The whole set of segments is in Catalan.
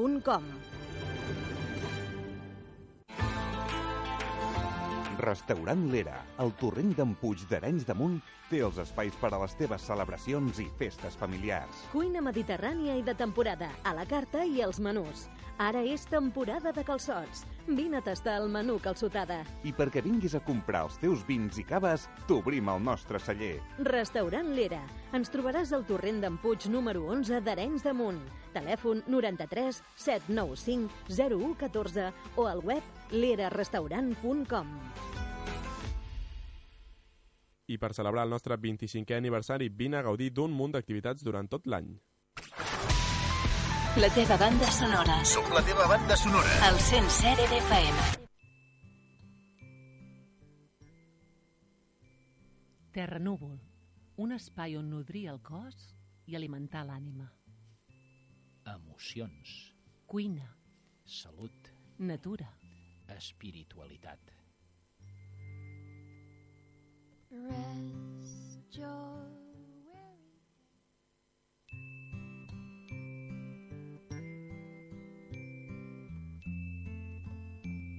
restaurantllera.com Restaurant L'Era, el torrent d'en Puig d'Arenys de Munt, té els espais per a les teves celebracions i festes familiars. Cuina mediterrània i de temporada, a la carta i els menús. Ara és temporada de calçots. Vine a tastar el menú calçotada. I perquè vinguis a comprar els teus vins i caves, t'obrim el nostre celler. Restaurant L'Era. Ens trobaràs al torrent d'en Puig número 11 d'Arenys de Munt. Telèfon 93 795 0114 o al web lerarestaurant.com. I per celebrar el nostre 25è aniversari, vine a gaudir d'un munt d'activitats durant tot l'any. La teva banda sonora. Som la teva banda sonora. El 107 d'FM. Terra Núvol, un espai on nodrir el cos i alimentar l'ànima. Emocions, Cuina, salut, natura, espiritualitat. Rest your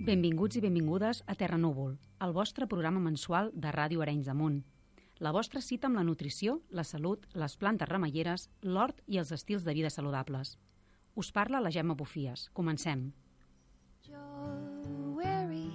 Benvinguts i benvingudes a Terra Núvol, el vostre programa mensual de Ràdio Arenys de Munt. La vostra cita amb la nutrició, la salut, les plantes remeieres, l'hort i els estils de vida saludables. Us parla la Gemma Bufies. Comencem. your weary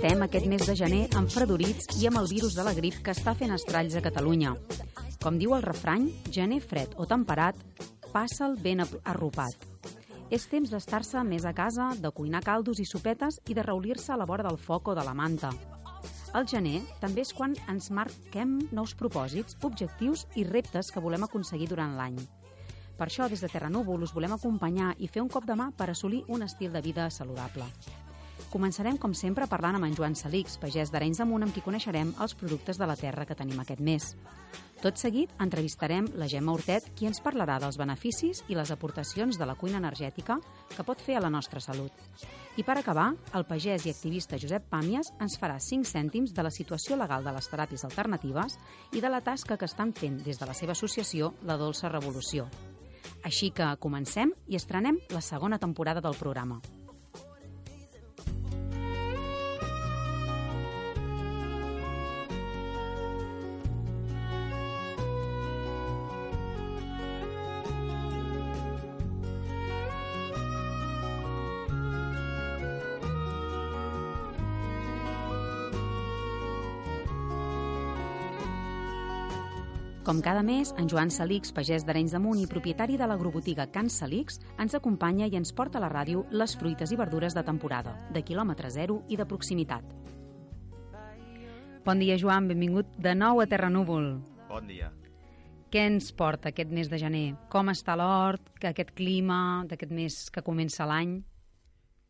Encetem aquest mes de gener amb fredorits i amb el virus de la grip que està fent estralls a Catalunya. Com diu el refrany, gener fred o temperat, passa'l ben arropat. És temps d'estar-se més a casa, de cuinar caldos i sopetes i de reulir-se a la vora del foc o de la manta. El gener també és quan ens marquem nous propòsits, objectius i reptes que volem aconseguir durant l'any. Per això, des de Terra Núvol, us volem acompanyar i fer un cop de mà per assolir un estil de vida saludable. Començarem, com sempre, parlant amb en Joan Salix, pagès d'Arenys de Munt, amb qui coneixerem els productes de la terra que tenim aquest mes. Tot seguit, entrevistarem la Gemma Hortet, qui ens parlarà dels beneficis i les aportacions de la cuina energètica que pot fer a la nostra salut. I per acabar, el pagès i activista Josep Pàmies ens farà 5 cèntims de la situació legal de les teràpies alternatives i de la tasca que estan fent des de la seva associació La Dolça Revolució. Així que comencem i estrenem la segona temporada del programa. Com cada mes, en Joan Salix, pagès d'Arenys de Munt i propietari de l'agrobotiga Can Salix, ens acompanya i ens porta a la ràdio les fruites i verdures de temporada, de quilòmetre zero i de proximitat. Bon dia, Joan, benvingut de nou a Terra Núvol. Bon dia. Què ens porta aquest mes de gener? Com està l'hort, que aquest clima d'aquest mes que comença l'any?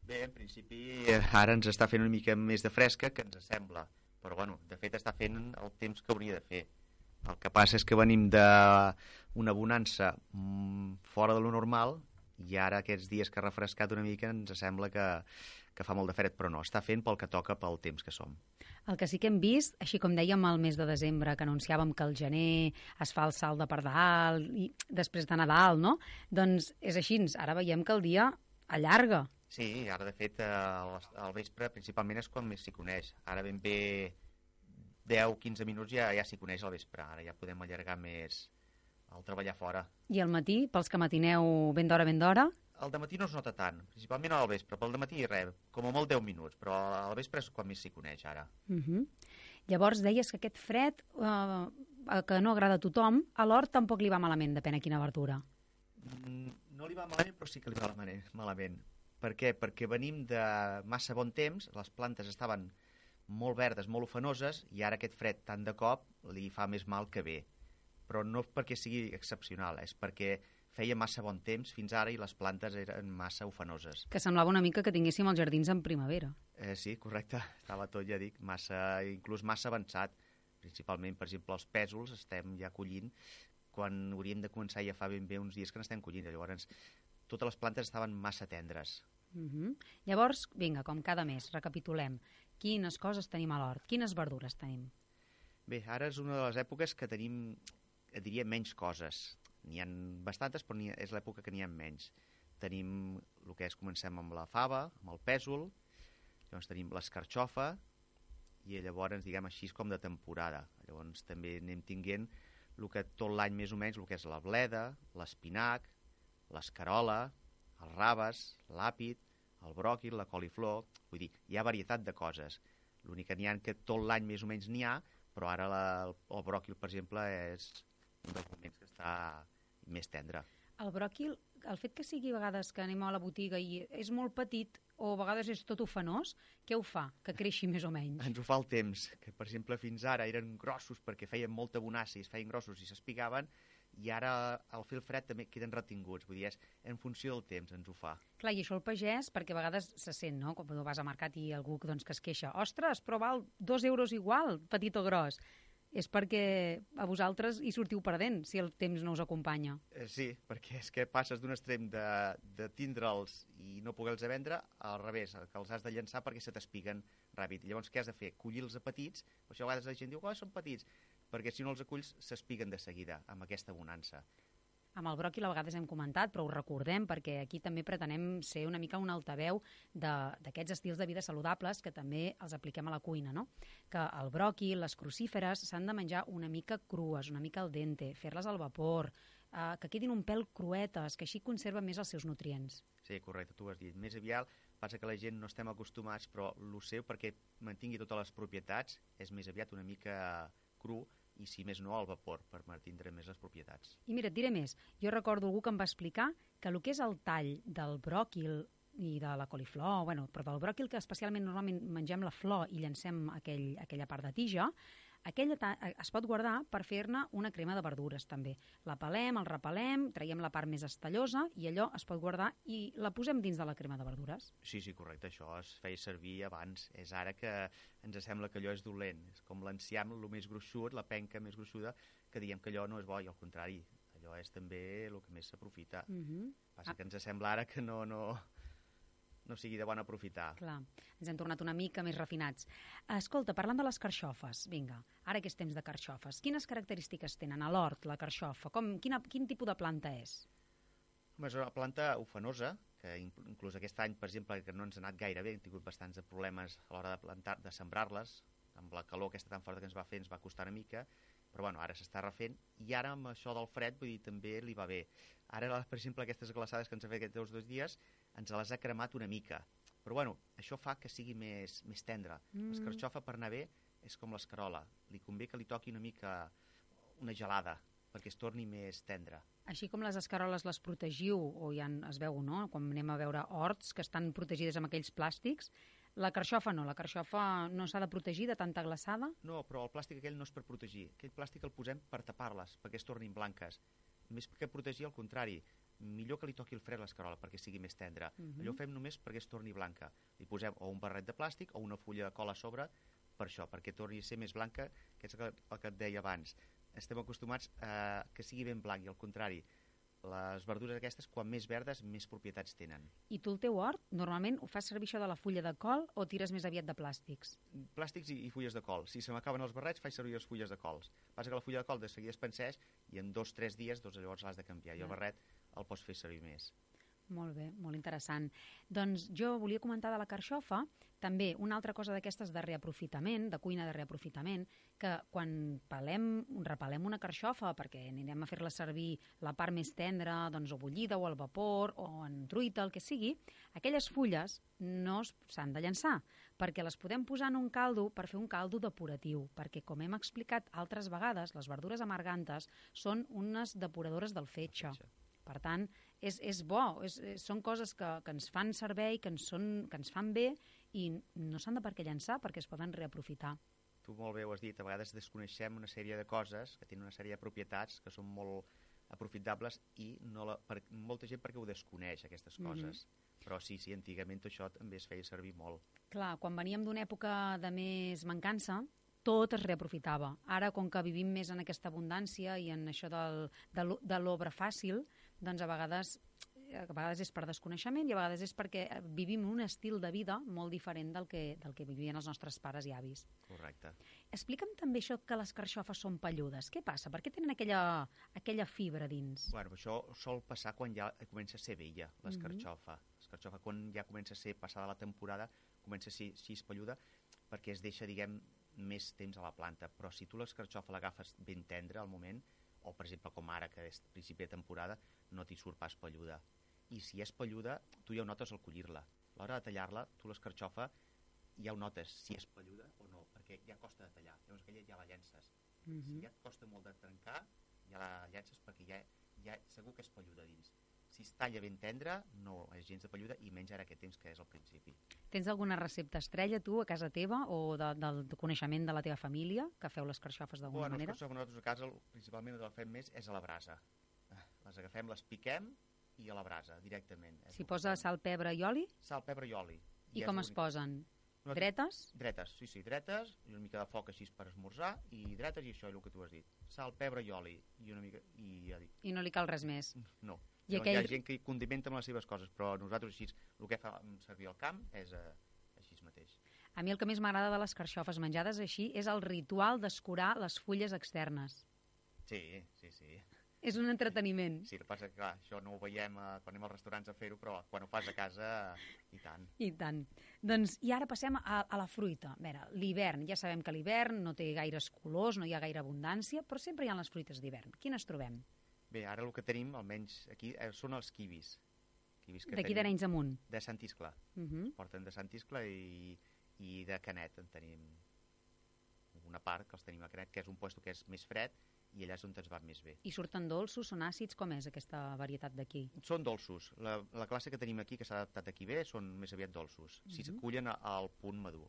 Bé, en principi eh, ara ens està fent una mica més de fresca que ens sembla, però bueno, de fet està fent el temps que hauria de fer. El que passa és que venim d'una bonança mm, fora de lo normal i ara aquests dies que ha refrescat una mica ens sembla que, que fa molt de fred, però no, està fent pel que toca pel temps que som. El que sí que hem vist, així com dèiem el mes de desembre, que anunciàvem que el gener es fa el salt de per dalt i després de Nadal, no? Doncs és així, ara veiem que el dia allarga. Sí, ara de fet eh, al, al vespre principalment és quan més s'hi coneix. Ara ben bé 10-15 minuts ja, ja s'hi coneix al vespre, ara ja podem allargar més al treballar fora. I al matí, pels que matineu ben d'hora, ben d'hora, Al matí no es nota tant, principalment al vespre, pel matí res, com a molt 10 minuts, però al vespre és quan més s'hi coneix ara. Uh -huh. Llavors deies que aquest fred, eh, eh, que no agrada a tothom, a l'hort tampoc li va malament, depèn a quina verdura. Mm, No li va malament, però sí que li va malament. malament. Per què? Perquè venim de massa bon temps, les plantes estaven molt verdes, molt ofenoses, i ara aquest fred tant de cop li fa més mal que bé. Però no perquè sigui excepcional, és perquè feia massa bon temps fins ara i les plantes eren massa ofenoses. Que semblava una mica que tinguéssim els jardins en primavera. Eh, sí, correcte. Estava tot, ja dic, massa, inclús massa avançat. Principalment, per exemple, els pèsols estem ja collint quan hauríem de començar ja fa ben bé uns dies que n'estem collint. Llavors, totes les plantes estaven massa tendres. Uh -huh. Llavors, vinga, com cada mes, recapitulem. Quines coses tenim a l'hort? Quines verdures tenim? Bé, ara és una de les èpoques que tenim, diria, menys coses. N'hi han bastantes, però ha- és l'època que n'hi ha menys. Tenim el que és, comencem amb la fava, amb el pèsol, llavors tenim l'escarxofa, i llavors, diguem així, com de temporada. Llavors també anem tinguent el que tot l'any més o menys, el que és la bleda, l'espinac, l'escarola, els raves, l'àpid, el bròquil, la coliflor... Vull dir, hi ha varietat de coses. L'únic que n'hi ha que tot l'any més o menys n'hi ha, però ara la, el, el bròquil, per exemple, és un dels moments que està més tendre. El bròquil, el fet que sigui a vegades que anem a la botiga i és molt petit o a vegades és tot ofenós, què ho fa? Que creixi més o menys? Ens ho fa el temps, que per exemple fins ara eren grossos perquè feien molta bonassa i es feien grossos i s'espigaven, i ara al fer el fred també queden retinguts, vull dir, és en funció del temps ens ho fa. Clar, i això el pagès, perquè a vegades se sent, no?, quan vas al mercat i algú doncs, que es queixa, ostres, però val dos euros igual, petit o gros. És perquè a vosaltres hi sortiu perdent, si el temps no us acompanya. Eh, sí, perquè és que passes d'un extrem de, de tindre'ls i no poder-los vendre al revés, que els has de llançar perquè se t'espiguen ràpid. Llavors, què has de fer? Collir-los a petits, per això a vegades la gent diu, oh, són petits, perquè si no els aculls s'espiguen de seguida amb aquesta bonança. Amb el bròquil a vegades hem comentat, però ho recordem perquè aquí també pretenem ser una mica un altaveu de- d'aquests estils de vida saludables que també els apliquem a la cuina, no? Que el bròquil, les crucíferes, s'han de menjar una mica crues, una mica al dente, fer-les al vapor, eh, que quedin un pèl cruetes, que així conserven més els seus nutrients. Sí, correcte, tu ho has dit. Més aviat passa que la gent no estem acostumats, però el seu, perquè mantingui totes les propietats, és més aviat una mica cru i, si més no, al vapor, per mantindre més les propietats. I mira, et diré més. Jo recordo algú que em va explicar que el que és el tall del bròquil i de la coliflor, bueno, però del bròquil que especialment normalment mengem la flor i llancem aquell, aquella part de tija, aquella ta es pot guardar per fer-ne una crema de verdures també. La pelem, el repelem, traiem la part més estallosa i allò es pot guardar i la posem dins de la crema de verdures. Sí, sí, correcte, això es feia servir abans. És ara que ens sembla que allò és dolent. És com l'enciam, el més gruixut, la penca més gruixuda, que diem que allò no és bo, i al contrari, allò és també el que més s'aprofita. Mm -hmm. Passa que ens sembla ara que no, no, no sigui de bon aprofitar. Clar, ens hem tornat una mica més refinats. Escolta, parlant de les carxofes, vinga, ara que és temps de carxofes, quines característiques tenen a l'hort la carxofa? Com, quina, quin tipus de planta és? És una planta ofenosa, que in- inclús aquest any, per exemple, que no ens ha anat gaire bé, hem tingut bastants problemes a l'hora de plantar, de sembrar-les, amb la calor aquesta tan forta que ens va fer ens va costar una mica, però bueno, ara s'està refent, i ara amb això del fred, vull dir, també li va bé. Ara, per exemple, aquestes glaçades que ens ha fet aquests dos dies, ens les ha cremat una mica. Però bueno, això fa que sigui més, més tendra. Mm. L'escarxofa, per anar bé, és com l'escarola. Li convé que li toqui una mica una gelada, perquè es torni més tendra. Així com les escaroles les protegiu, o ja es veu, no?, quan anem a veure horts que estan protegides amb aquells plàstics, la carxofa no, la carxofa no s'ha de protegir de tanta glaçada? No, però el plàstic aquell no és per protegir. Aquell plàstic el posem per tapar-les, perquè es tornin blanques. Més que protegir, al contrari. Millor que li toqui el fred a l'escarola perquè sigui més tendra. Uh Mhm. -huh. Allò ho fem només perquè es torni blanca. Li posem o un barret de plàstic o una fulla de cola a sobre per això, perquè torni a ser més blanca, que és el que, el que et deia abans. Estem acostumats a que sigui ben blanc i al contrari. Les verdures aquestes, quan més verdes, més propietats tenen. I tu el teu hort, normalment, ho fas servir això de la fulla de col o tires més aviat de plàstics? plàstics i, i fulles de col. Si se m'acaben els barrets, faig servir les fulles de cols. Passa que la fulla de col de seguida es penseix i en dos o tres dies doncs, llavors l'has de canviar. I el barret el pots fer servir més. Molt bé, molt interessant. Doncs jo volia comentar de la carxofa també una altra cosa d'aquestes de reaprofitament, de cuina de reaprofitament, que quan pelem, repelem una carxofa perquè anirem a fer-la servir la part més tendra, doncs o bullida o al vapor o en truita, el que sigui, aquelles fulles no s'han de llançar perquè les podem posar en un caldo per fer un caldo depuratiu, perquè com hem explicat altres vegades, les verdures amargantes són unes depuradores del fetge. Per tant, és, és bo, és, és, són coses que, que ens fan servei, que ens, són, que ens fan bé i no s'han de per què llançar perquè es poden reaprofitar. Tu molt bé ho has dit, a vegades desconeixem una sèrie de coses que tenen una sèrie de propietats que són molt aprofitables i no la, per, molta gent perquè ho desconeix, aquestes Mhm. coses. Però sí, sí, antigament això també es feia servir molt. Clar, quan veníem d'una època de més mancança, tot es reaprofitava. Ara, com que vivim més en aquesta abundància i en això del, de l'obra fàcil, doncs a vegades a vegades és per desconeixement i a vegades és perquè eh, vivim un estil de vida molt diferent del que, del que vivien els nostres pares i avis. Correcte. Explica'm també això que les carxofes són pelludes. Què passa? Per què tenen aquella, aquella fibra dins? Bueno, això sol passar quan ja comença a ser vella, Mhm. l'escarxofa. L'escarxofa, quan ja comença a ser passada la temporada, comença a ser així espelluda perquè es deixa, diguem, més temps a la planta. Però si tu l'escarxofa l'agafes ben tendra al moment, o per exemple com ara, que és principi de temporada, no t'hi surt pas pelluda. I si és pelluda, tu ja ho notes al collir-la. A l'hora de tallar-la, tu l'escarxofa ja ho notes, si és pelluda o no, perquè ja costa de tallar. Llavors aquella ja la llences. Mhm. Si ja et costa molt de trencar, ja la llences perquè ja, ja segur que és pelluda dins. Si es talla ben tendra, no és gens de pelluda i menys ara aquest temps que és al principi. Tens alguna recepta estrella, tu, a casa teva, o de, del coneixement de la teva família, que feu les carxofes d'alguna Bueno, manera? Bueno, nosaltres a casa principalment el que fem més és a la brasa. Les agafem, les piquem i a la brasa, directament. S'hi posa sal, pebre i oli? Sal, pebre i oli. I és com es posen? Nosaltres- Dretes? Dretes, sí, sí, dretes, i una mica de foc així per esmorzar, i dretes i això, és el que tu has dit. Sal, pebre i oli, i una mica... I ja dic, I no li cal res més. no. I I aquell- Hi ha gent que hi condimenta amb les seves coses, però nosaltres així, el que fa servir al camp és eh, així mateix. A mi el que més m'agrada de les carxofes menjades així és el ritual d'escurar les fulles externes. Sí, sí, sí. És un entreteniment. Sí, el que passa que, clar, això no ho veiem eh, quan anem als restaurants a fer-ho, però quan ho fas a casa, eh, i tant. I tant. Doncs, i ara passem a, a la fruita. A veure, l'hivern, ja sabem que l'hivern no té gaires colors, no hi ha gaire abundància, però sempre hi ha les fruites d'hivern. Quines trobem? Bé, ara el que tenim, almenys aquí, eh, són els kiwis. kiwis D'aquí d'Arenys amunt. De Sant Iscle. Uh -huh. Porten de Sant Iscle i, i de Canet en tenim una part que els tenim a Canet, que és un puesto que és més fred i allà és on ens va més bé. I surten dolços, són àcids, com és aquesta varietat d'aquí? Són dolços. La, la classe que tenim aquí, que s'ha adaptat aquí bé, són més aviat dolços. Si Mhm. s'acullen al punt madur.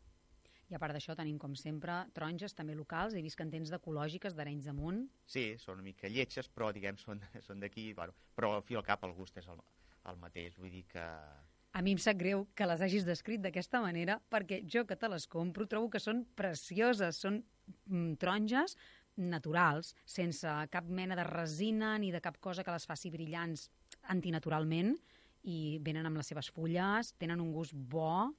I a part d'això tenim, com sempre, taronges també locals. He vist que en tens d'ecològiques d'Arenys de Munt. Sí, són una mica lletges, però diguem, són, són d'aquí, bueno, però al fi al cap el gust és el, el mateix, vull dir que... A mi em sap greu que les hagis descrit d'aquesta manera, perquè jo que te les compro trobo que són precioses, són mm, taronges naturals, sense cap mena de resina ni de cap cosa que les faci brillants antinaturalment, i venen amb les seves fulles, tenen un gust bo,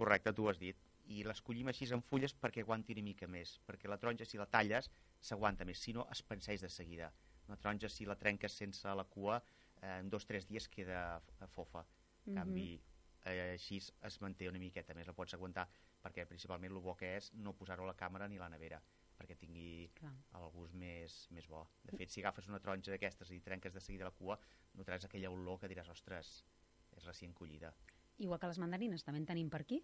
Correcte, tu ho has dit. I les collim així en fulles perquè aguanti una mica més, perquè la taronja, si la talles, s'aguanta més, si no, es penseix de seguida. Una taronja, si la trenques sense la cua, eh, en dos o tres dies queda f- fofa. En Mhm. canvi, eh, així es manté una miqueta més, la pots aguantar, perquè principalment el bo que és no posar-ho a la càmera ni a la nevera, perquè tingui Clar. el gust més, més bo. De fet, si agafes una taronja d'aquestes i trenques de seguida la cua, notaràs aquella olor que diràs, ostres, és recient collida. igual que les mandarines també en tenim per aquí.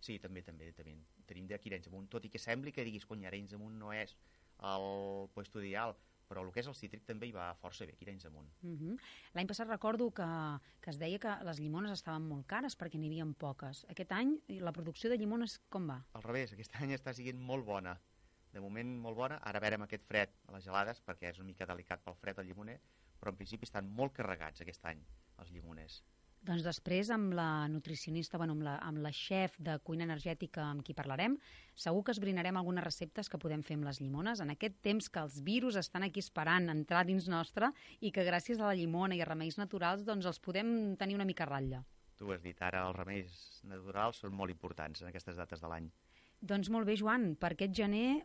Sí, també, també, també. Tenim d'aquí Arenys Amunt, tot i que sembli que diguis, cony, Arenys Amunt no és el puesto ideal, però el que és el cítric també hi va força bé, aquí a Arenys Amunt. Uh -huh. L'any passat recordo que, que es deia que les llimones estaven molt cares perquè n'hi havia poques. Aquest any la producció de llimones com va? Al revés, aquest any està siguent molt bona. De moment molt bona, ara veurem aquest fred a les gelades, perquè és una mica delicat pel fred al llimoner, però en principi estan molt carregats aquest any, els llimoners. Doncs després, amb la nutricionista, bueno, amb, la, amb la xef de cuina energètica amb qui parlarem, segur que esbrinarem algunes receptes que podem fer amb les llimones en aquest temps que els virus estan aquí esperant entrar dins nostre i que gràcies a la llimona i a remeis naturals doncs els podem tenir una mica ratlla. Tu has dit, ara els remeis naturals són molt importants en aquestes dates de l'any. Doncs molt bé, Joan, per aquest gener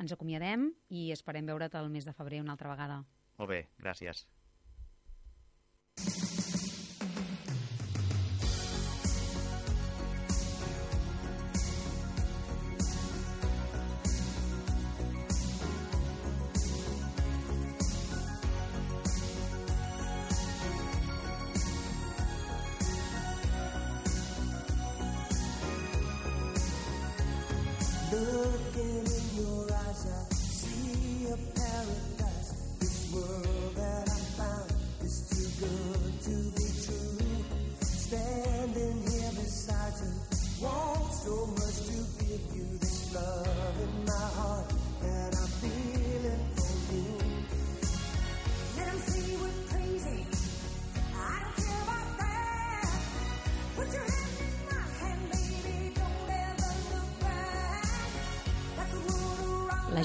ens acomiadem i esperem veure't el mes de febrer una altra vegada. Molt bé, gràcies. Looking in your eyes, I see a paradise.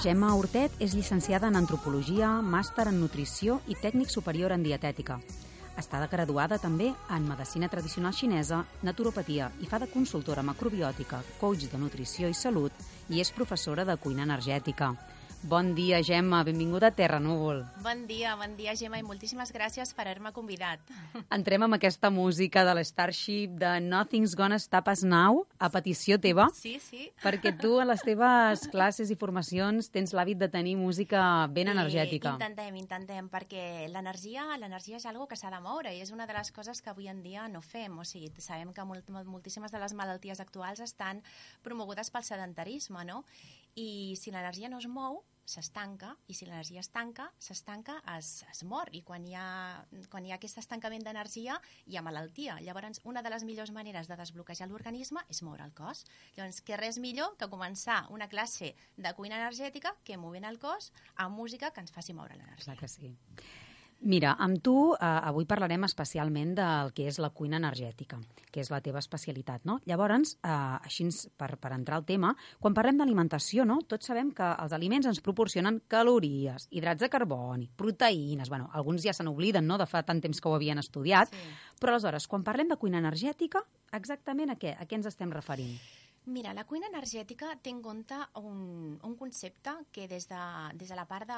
Gemma Hortet és llicenciada en Antropologia, màster en Nutrició i tècnic superior en Dietètica. Està graduada també en Medicina Tradicional Xinesa, Naturopatia i fa de consultora macrobiòtica, coach de nutrició i salut i és professora de cuina energètica. Bon dia, Gemma. Benvinguda a Terra Núvol. Bon dia, bon dia, Gemma, i moltíssimes gràcies per haver-me convidat. Entrem amb aquesta música de l'Starship de Nothing's Gonna Stop Us Now, a petició teva, Sí, sí. perquè tu a les teves classes i formacions tens l'hàbit de tenir música ben energètica. I intentem, intentem, perquè l'energia l'energia és algo que s'ha de moure i és una de les coses que avui en dia no fem. O sigui, sabem que molt- moltíssimes de les malalties actuals estan promogudes pel sedentarisme, no? I si l'energia no es mou, s'estanca, i si l'energia es tanca, s'estanca, es, es mor. I quan hi, ha, quan hi ha aquest estancament d'energia, hi ha malaltia. Llavors, una de les millors maneres de desbloquejar l'organisme és moure el cos. Llavors, què res millor que començar una classe de cuina energètica que movent el cos amb música que ens faci moure l'energia. Clar que sí. Mira, amb tu eh, avui parlarem especialment del que és la cuina energètica, que és la teva especialitat, no? Llavors, eh, així per, per entrar al tema, quan parlem d'alimentació, no? Tots sabem que els aliments ens proporcionen calories, hidrats de carboni, proteïnes, bueno, alguns ja se n'obliden, no?, de fa tant temps que ho havien estudiat, Sí. però aleshores, quan parlem de cuina energètica, exactament a què? A què ens estem referint? Mira, la cuina energètica té en compte un, un concepte que des de, des de la part de,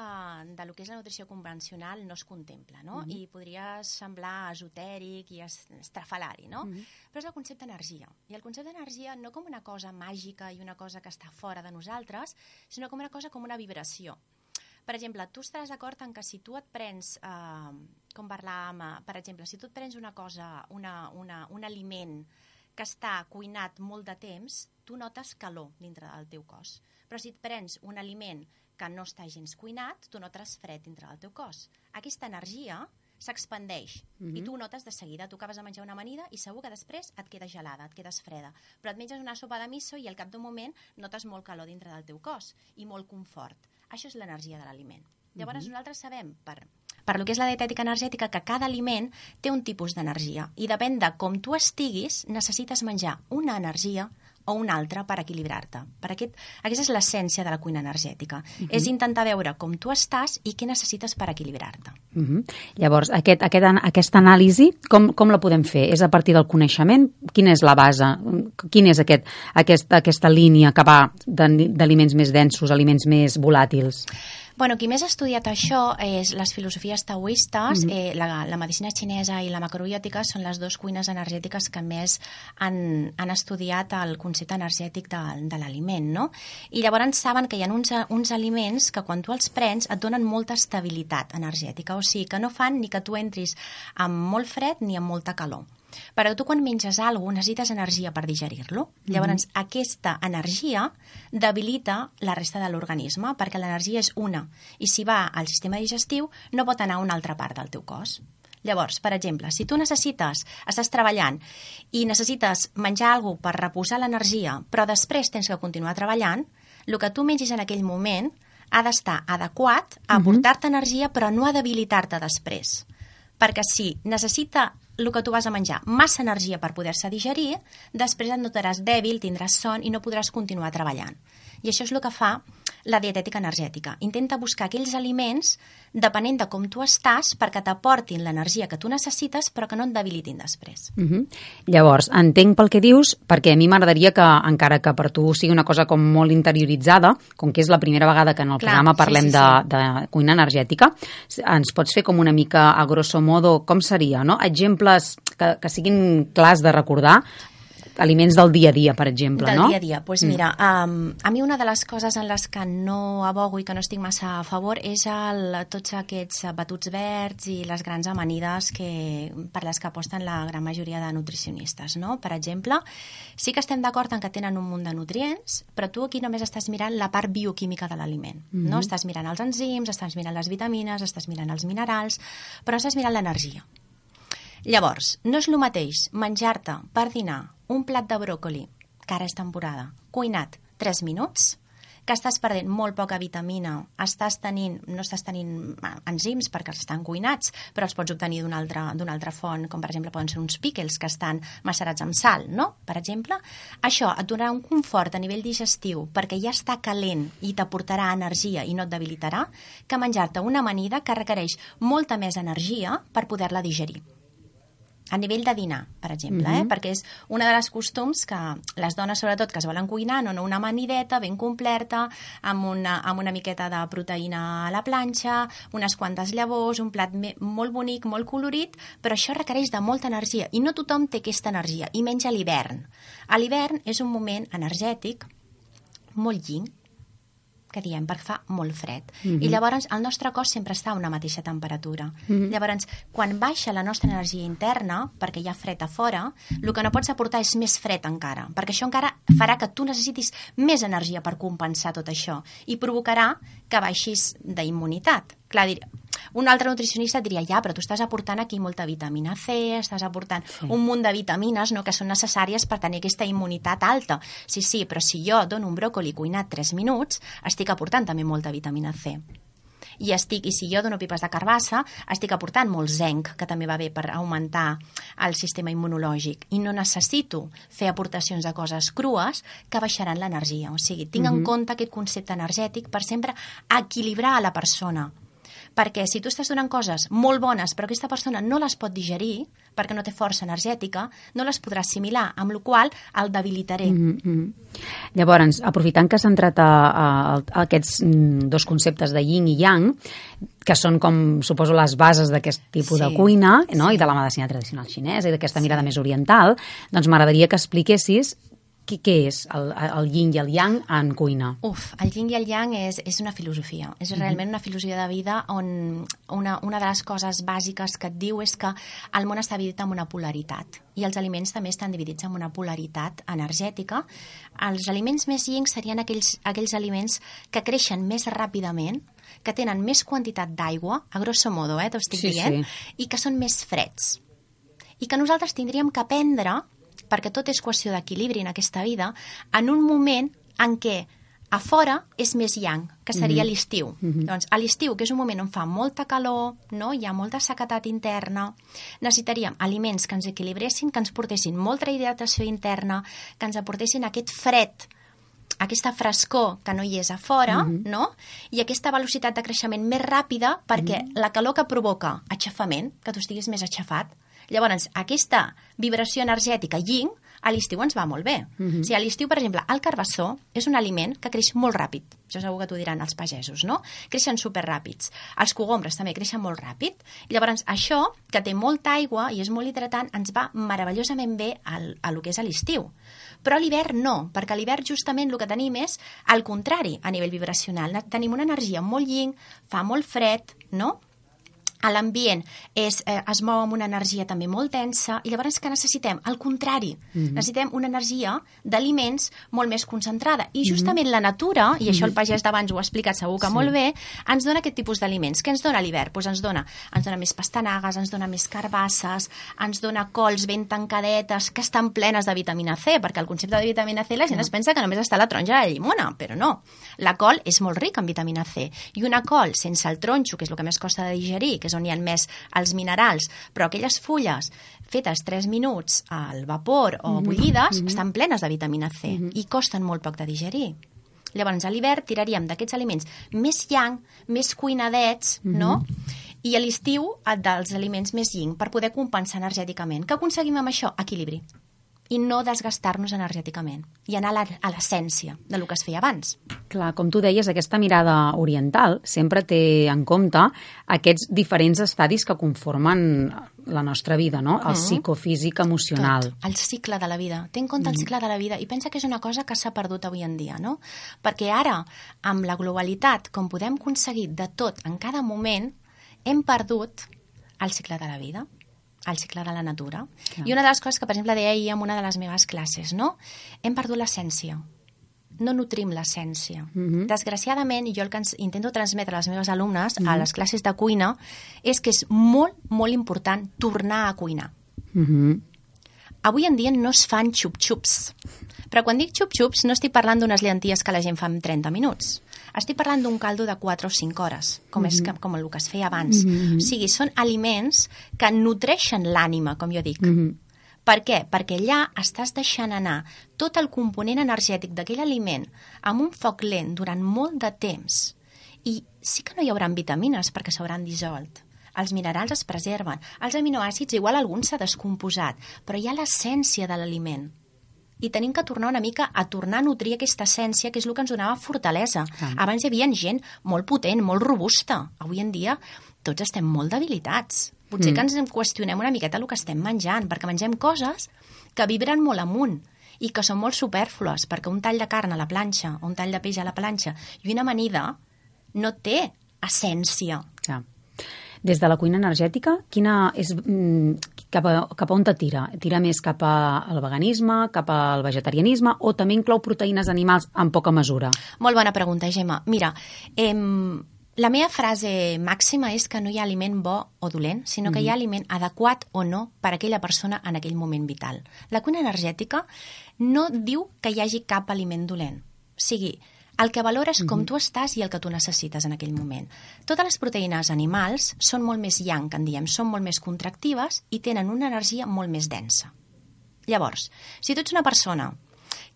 de lo que és la nutrició convencional no es contempla, no? Mhm. I podria semblar esotèric i es- estrafalari, no? Mhm. Però és el concepte d'energia. I el concepte d'energia no com una cosa màgica i una cosa que està fora de nosaltres, sinó com una cosa com una vibració. Per exemple, tu estaràs d'acord en que si tu et prens, eh, com parlàvem, eh, per exemple, si tu et prens una cosa, una, una, un aliment que està cuinat molt de temps, tu notes calor dintre del teu cos. Però si et prens un aliment que no està gens cuinat, tu notes fred dintre del teu cos. Aquesta energia s'expandeix Mhm. i tu ho notes de seguida. Tu acabes de menjar una amanida i segur que després et queda gelada, et quedes freda. Però et menges una sopa de miso i al cap d'un moment notes molt calor dintre del teu cos i molt confort. Això és l'energia de l'aliment. Llavors Mhm. nosaltres sabem, per, per lo que és la dietètica energètica, que cada aliment té un tipus d'energia i depèn de com tu estiguis, necessites menjar una energia o una altra per equilibrar-te. Per aquest, aquesta és l'essència de la cuina energètica. Mhm. És intentar veure com tu estàs i què necessites per equilibrar-te. Uh -huh. Llavors, aquest, aquest, aquesta anàlisi, com, com la podem fer? És a partir del coneixement? Quina és la base? Quina és aquest, aquest, aquesta línia que va d'aliments més densos, aliments més volàtils? Bueno, qui més ha estudiat això és les filosofies taoistes, Mhm. eh, la, la medicina xinesa i la macrobiòtica són les dues cuines energètiques que més han, han estudiat el concepte energètic de, de l'aliment, no? I llavors saben que hi ha uns, uns aliments que quan tu els prens et donen molta estabilitat energètica, o sigui, que no fan ni que tu entris amb molt fred ni amb molta calor. Però tu quan menges alguna cosa necessites energia per digerir-lo. Llavors, aquesta energia debilita la resta de l'organisme perquè l'energia és una i si va al sistema digestiu no pot anar a una altra part del teu cos. Llavors, per exemple, si tu necessites, estàs treballant i necessites menjar alguna per reposar l'energia, però després tens que continuar treballant, el que tu mengis en aquell moment ha d'estar adequat a aportar-te energia però no a debilitar-te després perquè si necessita el que tu vas a menjar massa energia per poder-se digerir, després et notaràs dèbil, tindràs son i no podràs continuar treballant. I això és el que fa la dietètica energètica. Intenta buscar aquells aliments, depenent de com tu estàs, perquè t'aportin l'energia que tu necessites, però que no et debilitin després. Uh -huh. Llavors, entenc pel que dius, perquè a mi m'agradaria que, encara que per tu sigui una cosa com molt interioritzada, com que és la primera vegada que en el Clar, programa sí, parlem sí, de, sí. de cuina energètica, ens pots fer com una mica, a grosso modo, com seria, no? Exemples que, que siguin clars de recordar, aliments del dia a dia, per exemple, del no? dia a dia. Pues Mm. mira, um, a mi una de les coses en les que no abogo i que no estic massa a favor és el, tots aquests batuts verds i les grans amanides que, per les que aposten la gran majoria de nutricionistes. No? Per exemple, sí que estem d'acord en que tenen un munt de nutrients, però tu aquí només estàs mirant la part bioquímica de l'aliment. no? Mhm. Estàs mirant els enzims, estàs mirant les vitamines, estàs mirant els minerals, però estàs mirant l'energia. Llavors, no és el mateix menjar-te per dinar un plat de bròcoli, que ara és temporada, cuinat 3 minuts, que estàs perdent molt poca vitamina, estàs tenint, no estàs tenint enzims perquè els estan cuinats, però els pots obtenir d'una altra, altra font, com per exemple poden ser uns pickles que estan macerats amb sal, no? Per exemple, això et donarà un confort a nivell digestiu perquè ja està calent i t'aportarà energia i no et debilitarà, que menjar-te una amanida que requereix molta més energia per poder-la digerir a nivell de dinar, per exemple, eh? Mhm. perquè és una de les costums que les dones, sobretot, que es volen cuinar, no, no una amanideta ben completa, amb una, amb una miqueta de proteïna a la planxa, unes quantes llavors, un plat molt bonic, molt colorit, però això requereix de molta energia, i no tothom té aquesta energia, i menys a l'hivern. A l'hivern és un moment energètic molt lling, que diem, perquè fa molt fred. Mhm. I llavors el nostre cos sempre està a una mateixa temperatura. Mhm. Llavors, quan baixa la nostra energia interna, perquè hi ha fred a fora, el que no pots aportar és més fred encara, perquè això encara farà que tu necessitis més energia per compensar tot això i provocarà que baixis d'immunitat. Clar, dir, un altre nutricionista diria, ja, però tu estàs aportant aquí molta vitamina C, estàs aportant sí. un munt de vitamines no, que són necessàries per tenir aquesta immunitat alta. Sí, sí, però si jo dono un bròcoli cuinat 3 minuts, estic aportant també molta vitamina C. I, estic, I si jo dono pipes de carbassa, estic aportant molt zinc, que també va bé per augmentar el sistema immunològic. I no necessito fer aportacions de coses crues que baixaran l'energia. O sigui, tinc en Mhm. compte aquest concepte energètic per sempre equilibrar a la persona perquè si tu estàs donant coses molt bones però aquesta persona no les pot digerir perquè no té força energètica, no les podrà assimilar, amb la qual el debilitaré. Mm -hmm. Llavors, aprofitant que s'ha entrat a, a, a aquests mm, dos conceptes de yin i yang, que són com, suposo, les bases d'aquest tipus Sí, de cuina no? sí. i de la medicina tradicional xinesa i d'aquesta mirada més oriental, doncs m'agradaria que expliquessis què, què és el, el yin i el yang en cuina. Uf, el yin i el yang és, és una filosofia. És Mhm. realment una filosofia de vida on una, una de les coses bàsiques que et diu és que el món està dividit en una polaritat i els aliments també estan dividits en una polaritat energètica. Els aliments més yin serien aquells, aquells aliments que creixen més ràpidament, que tenen més quantitat d'aigua, a grosso modo, eh, t'ho estic Sí, dient, sí. i que són més freds. I que nosaltres tindríem que aprendre perquè tot és qüestió d'equilibri en aquesta vida, en un moment en què a fora és més yang, que seria Mhm. l'estiu. Mhm. Doncs a l'estiu, que és un moment on fa molta calor, no? hi ha molta sequetat interna, necessitaríem aliments que ens equilibressin, que ens portessin molta hidratació interna, que ens aportessin aquest fred aquesta frescor que no hi és a fora, Mhm. no? I aquesta velocitat de creixement més ràpida perquè la calor que provoca aixafament, que tu estiguis més aixafat. Llavors, aquesta vibració energètica yin a l'estiu ens va molt bé. Mhm. O sigui, a l'estiu, per exemple, el carbassó és un aliment que creix molt ràpid. Això segur que t'ho diran els pagesos, no? Creixen superràpids. Els cogombres també creixen molt ràpid. Llavors, això, que té molta aigua i és molt hidratant, ens va meravellosament bé al, a lo que és a l'estiu. Però a l'hivern no, perquè a l'hivern justament el que tenim és al contrari a nivell vibracional. Tenim una energia molt yin, fa molt fred, no? A l'ambient és, eh, es mou amb una energia també molt densa i llavors que necessitem? Al contrari, Mhm. necessitem una energia d'aliments molt més concentrada i Mhm. justament la natura, i això el Mhm. pagès d'abans ho ha explicat segur que Sí. molt bé, ens dona aquest tipus d'aliments. Què ens dona l'hivern? Pues ens, dona, ens dona més pastanagues, ens dona més carbasses, ens dona cols ben tancadetes que estan plenes de vitamina C, perquè el concepte de vitamina C la gent es pensa que només està la taronja de la llimona, però no. La col és molt rica en vitamina C i una col sense el tronxo, que és el que més costa de digerir, que és on hi ha més els minerals, però aquelles fulles fetes 3 minuts al vapor o Mhm. bullides Mhm. estan plenes de vitamina C Mhm. i costen molt poc de digerir. Llavors, a l'hivern tiraríem d'aquests aliments més yang, més cuinadets, Mhm. no? I a l'estiu dels aliments més yin per poder compensar energèticament. Què aconseguim amb això? Equilibri. I no desgastar-nos energèticament i anar a l'essència de lo que es feia abans. Clar, com tu deies, aquesta mirada oriental sempre té en compte aquests diferents estadis que conformen la nostra vida, no? El Mhm. psicofísic emocional. Tot, el cicle de la vida. Té en compte el Mhm. cicle de la vida i pensa que és una cosa que s'ha perdut avui en dia, no? Perquè ara, amb la globalitat, com podem aconseguir de tot en cada moment, hem perdut el cicle de la vida el cicle de la natura. Clar. I una de les coses que, per exemple, deia ahir en una de les meves classes, no? Hem perdut l'essència. No nutrim l'essència. Mhm. Desgraciadament, i jo el que intento transmetre a les meves alumnes a Mhm. les classes de cuina és que és molt, molt important tornar a cuinar. Mhm. Avui en dia no es fan xup-xups. Però quan dic xup-xups no estic parlant d'unes llenties que la gent fa en 30 minuts. Estic parlant d'un caldo de 4 o 5 hores, com, és Mhm. que, com el que es feia abans. Mhm. O sigui, són aliments que nutreixen l'ànima, com jo dic. Mhm. Per què? Perquè allà estàs deixant anar tot el component energètic d'aquell aliment amb un foc lent durant molt de temps. I sí que no hi haurà vitamines perquè s'hauran dissolt. Els minerals es preserven. Els aminoàcids, igual algun s'ha descomposat, però hi ha l'essència de l'aliment. I tenim que tornar una mica a tornar a nutrir aquesta essència, que és el que ens donava fortalesa. Clar. Abans hi havia gent molt potent, molt robusta. Avui en dia tots estem molt debilitats. Potser Mm. que ens en qüestionem una miqueta el que estem menjant, perquè mengem coses que vibren molt amunt i que són molt superflues, perquè un tall de carn a la planxa o un tall de peix a la planxa i una amanida no té essència. Clar. Des de la cuina energètica, quina és, mm, cap, a, cap a on te tira? Tira més cap al veganisme, cap al vegetarianisme o també inclou proteïnes animals en poca mesura? Molt bona pregunta, Gemma. Mira, em, la meva frase màxima és que no hi ha aliment bo o dolent, sinó que hi ha Mhm. aliment adequat o no per a aquella persona en aquell moment vital. La cuina energètica no diu que hi hagi cap aliment dolent. O sigui, el que valora és com Mhm. tu estàs i el que tu necessites en aquell moment. Totes les proteïnes animals són molt més yang, que en diem, són molt més contractives i tenen una energia molt més densa. Llavors, si tu ets una persona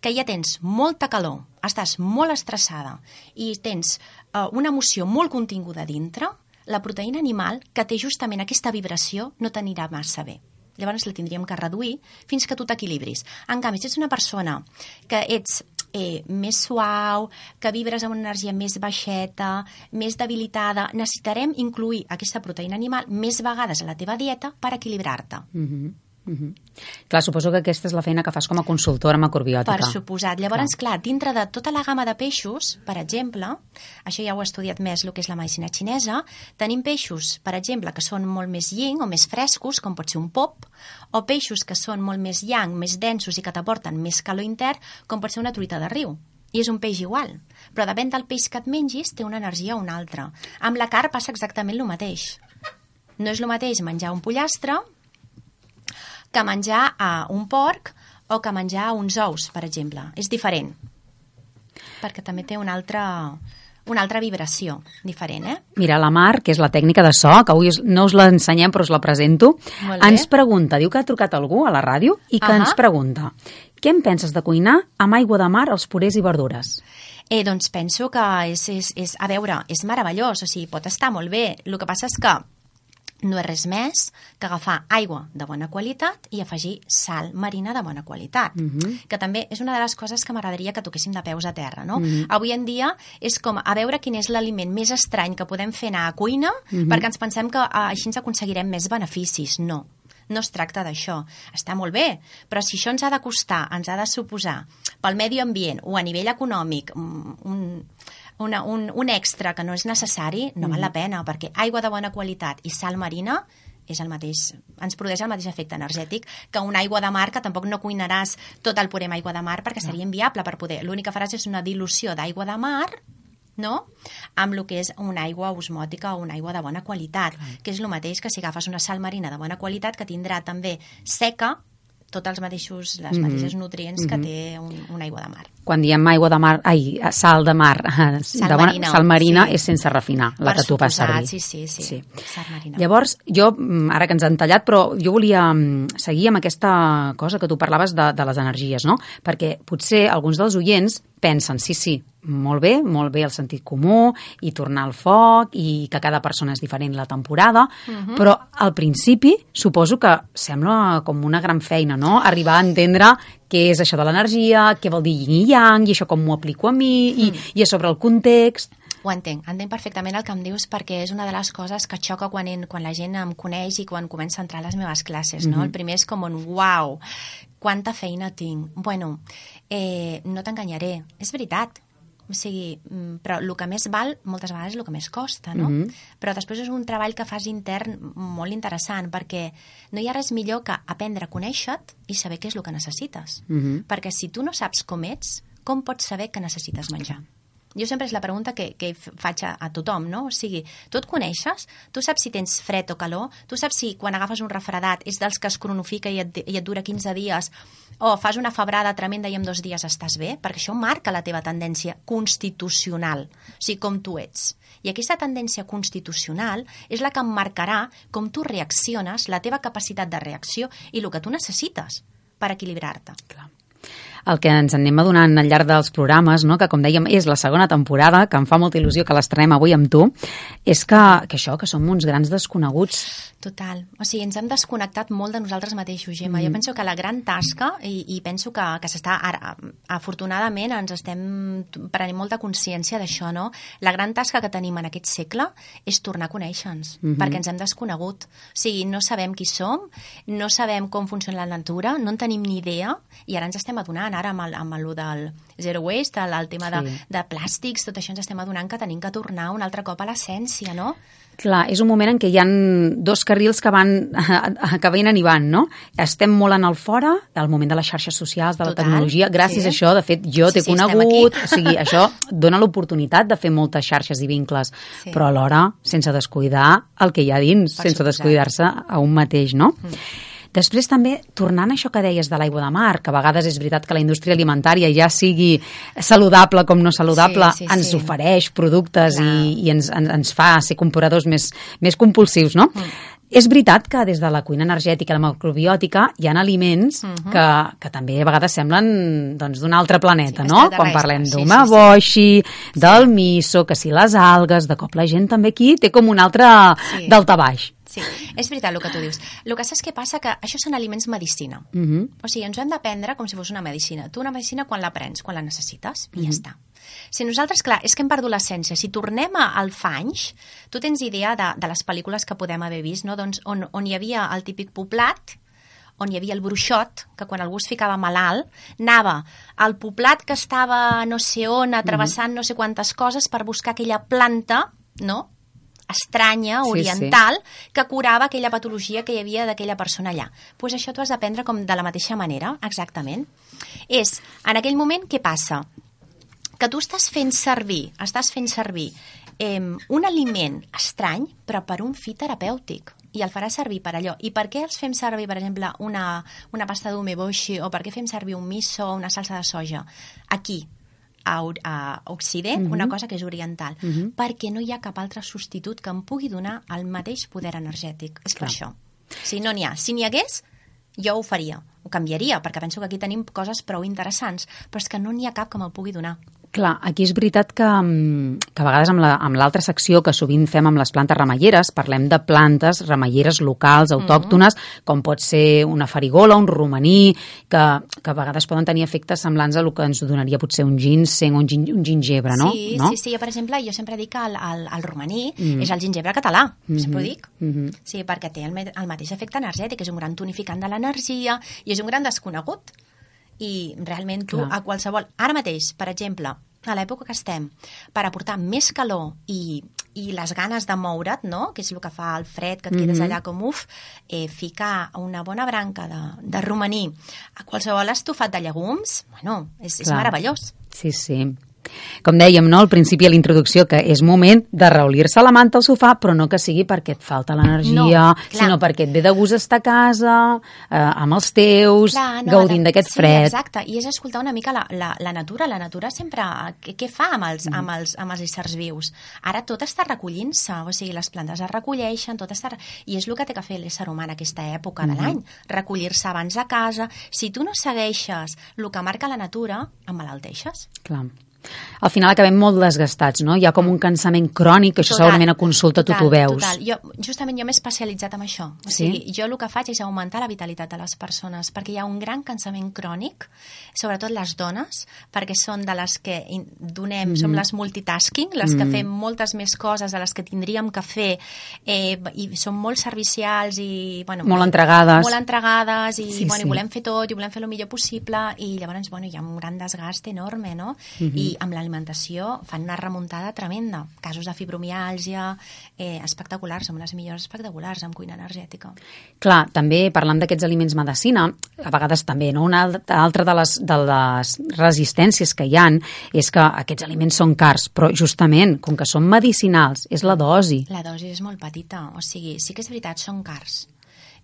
que ja tens molta calor, estàs molt estressada i tens uh, una emoció molt continguda dintre, la proteïna animal, que té justament aquesta vibració, no t'anirà massa bé. Llavors la tindríem que reduir fins que tu t'equilibris. En canvi, si ets una persona que ets eh, més suau, que vibres amb una energia més baixeta, més debilitada, necessitarem incluir aquesta proteïna animal més vegades a la teva dieta per equilibrar-te. Mhm. Clar, suposo que aquesta és la feina que fas com a consultora macrobiòtica. Per suposat. Llavors, clar. dintre de tota la gamma de peixos, per exemple, això ja ho he estudiat més, el que és la medicina xinesa, tenim peixos, per exemple, que són molt més yin o més frescos, com pot ser un pop, o peixos que són molt més yang, més densos i que t'aporten més calor intern, com pot ser una truita de riu. I és un peix igual. Però depèn del peix que et mengis, té una energia o una altra. Amb la carn passa exactament el mateix. No és el mateix menjar un pollastre que menjar a un porc o que menjar uns ous, per exemple. És diferent. Perquè també té una altra, una altra vibració diferent, eh? Mira, la Mar, que és la tècnica de so, que avui no us l'ensenyem però us la presento, ens pregunta, diu que ha trucat algú a la ràdio i que Ahà. ens pregunta què en penses de cuinar amb aigua de mar, els purés i verdures? Eh, doncs penso que és, és, és, a veure, és meravellós, o sigui, pot estar molt bé. El que passa és que no és res més que agafar aigua de bona qualitat i afegir sal marina de bona qualitat. Mhm. que també és una de les coses que m'agradaria que toquéssim de peus a terra, no? Mhm. Avui en dia és com a veure quin és l'aliment més estrany que podem fer anar a cuina Mhm. perquè ens pensem que ah, així ens aconseguirem més beneficis. No, no es tracta d'això. Està molt bé, però si això ens ha de costar, ens ha de suposar pel medi ambient o a nivell econòmic mm, un, una, un, un extra que no és necessari, no val la pena, perquè aigua de bona qualitat i sal marina és el mateix, ens produeix el mateix efecte energètic que una aigua de mar que tampoc no cuinaràs tot el puré amb aigua de mar perquè seria inviable per poder. L'únic que faràs és una dilució d'aigua de mar no? amb el que és una aigua osmòtica o una aigua de bona qualitat, que és el mateix que si agafes una sal marina de bona qualitat que tindrà també seca tots els mateixos, les Mhm. mateixes nutrients que Mhm. té un, una aigua de mar. Quan diem aigua de mar, ai, sal de mar, Sal de bona, marina, sal marina sí. és sense refinar, la Per que tu fas servir. Sí, sí, sí, Sí. sal marina. Llavors, jo, mm, ara que ens han tallat, però jo volia mm, seguir amb aquesta cosa que tu parlaves de, de les energies, no? Perquè potser alguns dels oients pensen, sí, sí, molt bé, molt bé el sentit comú i tornar al foc i que cada persona és diferent la temporada, Mhm. però al principi suposo que sembla com una gran feina, no? Arribar a entendre què és això de l'energia, què vol dir yin i yang, i això com m'ho aplico a mi, i, i a sobre el context... Ho entenc, entenc perfectament el que em dius perquè és una de les coses que xoca quan, en, quan la gent em coneix i quan comença a entrar a les meves classes, no? Mhm. El primer és com un uau, quanta feina tinc. Bueno, eh, no t'enganyaré, és veritat. O sigui, mm, però el que més val moltes vegades és el que més costa, no? Mhm. Però després és un treball que fas intern molt interessant perquè no hi ha res millor que aprendre a conèixer-te i saber què és el que necessites. Mhm. Perquè si tu no saps com ets, com pots saber que necessites menjar? Jo sempre és la pregunta que, que faig a, a tothom, no? O sigui, tu et coneixes? Tu saps si tens fred o calor? Tu saps si quan agafes un refredat és dels que es cronofica i et, i et dura 15 dies o fas una febrada tremenda i en dos dies estàs bé? Perquè això marca la teva tendència constitucional, o sigui, com tu ets. I aquesta tendència constitucional és la que marcarà com tu reacciones, la teva capacitat de reacció i el que tu necessites per equilibrar-te. El que ens en anem adonant al llarg dels programes, no? que com dèiem és la segona temporada, que em fa molta il·lusió que l'estrenem avui amb tu, és que, que això, que som uns grans desconeguts. Total. O sigui, ens hem desconnectat molt de nosaltres mateixos, Gemma. Mm. Jo penso que la gran tasca, i, i penso que, que s'està... ara, Afortunadament ens estem prenent molta consciència d'això, no? La gran tasca que tenim en aquest segle és tornar a conèixer-nos, Mhm. perquè ens hem desconegut. O sigui, no sabem qui som, no sabem com funciona la natura, no en tenim ni idea, i ara ens estem adonant, ara amb el, amb el del zero waste, el, el tema de, Sí. de plàstics, tot això ens estem adonant que tenim que tornar un altre cop a l'essència, no? Clar, és un moment en què hi han dos carrils que van que venen i van, no? Estem molt en el fora, al moment de les xarxes socials, de la Total, tecnologia. Gràcies sí. a això, de fet, jo Sí, t'he sí, conegut, o sigui, això dona l'oportunitat de fer moltes xarxes i vincles, Sí. però alhora sense descuidar el que hi ha dins, Per sense descuidar-se a un mateix, no? Després també, tornant a això que deies de l'aigua de mar, que a vegades és veritat que la indústria alimentària ja sigui saludable com no saludable, Sí, sí, ens sí. ofereix productes i, i ens, ens, ens fa ser compradors més, més compulsius, no? És veritat que des de la cuina energètica i la macrobiòtica hi ha aliments Mhm. que, que també a vegades semblen doncs, d'un altre planeta, Sí, no? Quan parlem sí, d'umaboshi, del miso, que si les algues, de cop la gent també aquí té com un altre Sí. daltabaix. Sí, és veritat el que tu dius. El que saps què passa? Que això són aliments medicina. Mhm. O sigui, ens ho hem de prendre com si fos una medicina. Tu una medicina quan la prens? Quan la necessites i ja Mhm. està. Si nosaltres, clar, és que hem perdut l'essència. Si tornem al fanys, tu tens idea de, de les pel·lícules que podem haver vist, no? doncs on, on hi havia el típic poblat, on hi havia el bruixot, que quan algú es ficava malalt, anava al poblat que estava no sé on, atrevessant no sé quantes coses per buscar aquella planta, no?, estranya, Sí, oriental, que curava aquella patologia que hi havia d'aquella persona allà. Doncs pues això tu has d'aprendre com de la mateixa manera, exactament. És, en aquell moment, què passa? Que tu estàs fent servir, estàs fent servir eh, un aliment estrany, però per un fi terapèutic i el farà servir per allò. I per què els fem servir, per exemple, una, una pasta d'umeboshi o per què fem servir un miso o una salsa de soja? Aquí, a, a Occident, Mhm. una cosa que és oriental, Mhm. perquè no hi ha cap altre substitut que em pugui donar el mateix poder energètic. És per això. Si no n'hi ha. Si n'hi hagués, jo ho faria. Ho canviaria, perquè penso que aquí tenim coses prou interessants, però és que no n'hi ha cap que me'l pugui donar. Clar, aquí és veritat que, mm, que a vegades amb la- l'altra secció que sovint fem amb les plantes remeieres, parlem de plantes remeieres locals, autòctones, com pot ser una farigola, un romaní, que, que a vegades poden tenir efectes semblants a el que ens donaria potser un ginseng o un, gin, un gingebre, no? Sí, no? sí, sí. Jo, per exemple, jo sempre dic que el, el, el romaní Mhm. és el gingebre català, sempre ho Mhm, dic. mhm. Sí, perquè té el, el mateix efecte energètic, és un gran tonificant de l'energia i és un gran desconegut. I realment tu, Clar. a qualsevol... Ara mateix, per exemple, a l'època que estem, per aportar més calor i, i les ganes de moure't, no? que és el que fa el fred, que et quedes Mhm. allà com uf, eh, ficar una bona branca de, de romaní a qualsevol estofat de llegums, bueno, és, és Clar. meravellós. Sí, sí. Com dèiem, no, al principi a la introducció, que és moment de reulir-se a la manta al sofà, però no que sigui perquè et falta l'energia, No, clar. sinó perquè et ve de gust estar a casa, eh, amb els teus, Clar, no, gaudint de- d'aquest sí, fred. exacte, i és escoltar una mica la, la, la natura. La natura sempre... Què, què fa amb els, Mm. amb, els, amb els éssers vius? Ara tot està recollint-se, o sigui, les plantes es recolleixen, tot està... I és el que té que fer l'ésser humà en aquesta època de Mhm. l'any, recollir-se abans a casa. Si tu no segueixes el que marca la natura, emmalalteixes. Clar. Al final acabem molt desgastats, no? Hi ha com un cansament crònic, que això Total, segurament a consulta tu t'ho veus. Total. Jo, justament jo m'he especialitzat en això. O Sí? sigui, jo el que faig és augmentar la vitalitat de les persones, perquè hi ha un gran cansament crònic, sobretot les dones, perquè són de les que donem, Mhm. som les multitasking, les que Mhm. fem moltes més coses de les que tindríem que fer, eh, i som molt servicials i... Bueno, Molt entregades. Molt entregades, i, Sí, bueno, sí. i volem fer tot, i volem fer el millor possible, i llavors, bueno, hi ha un gran desgast enorme, no? Mhm. I amb l'alimentació fan una remuntada tremenda. Casos de fibromiàlgia eh, espectaculars, som les millors espectaculars amb cuina energètica. Clar, també parlant d'aquests aliments medicina, a vegades també, no? Una altra de les, de les resistències que hi han és que aquests aliments són cars, però justament, com que són medicinals, és la dosi. La dosi és molt petita, o sigui, sí que és veritat, són cars,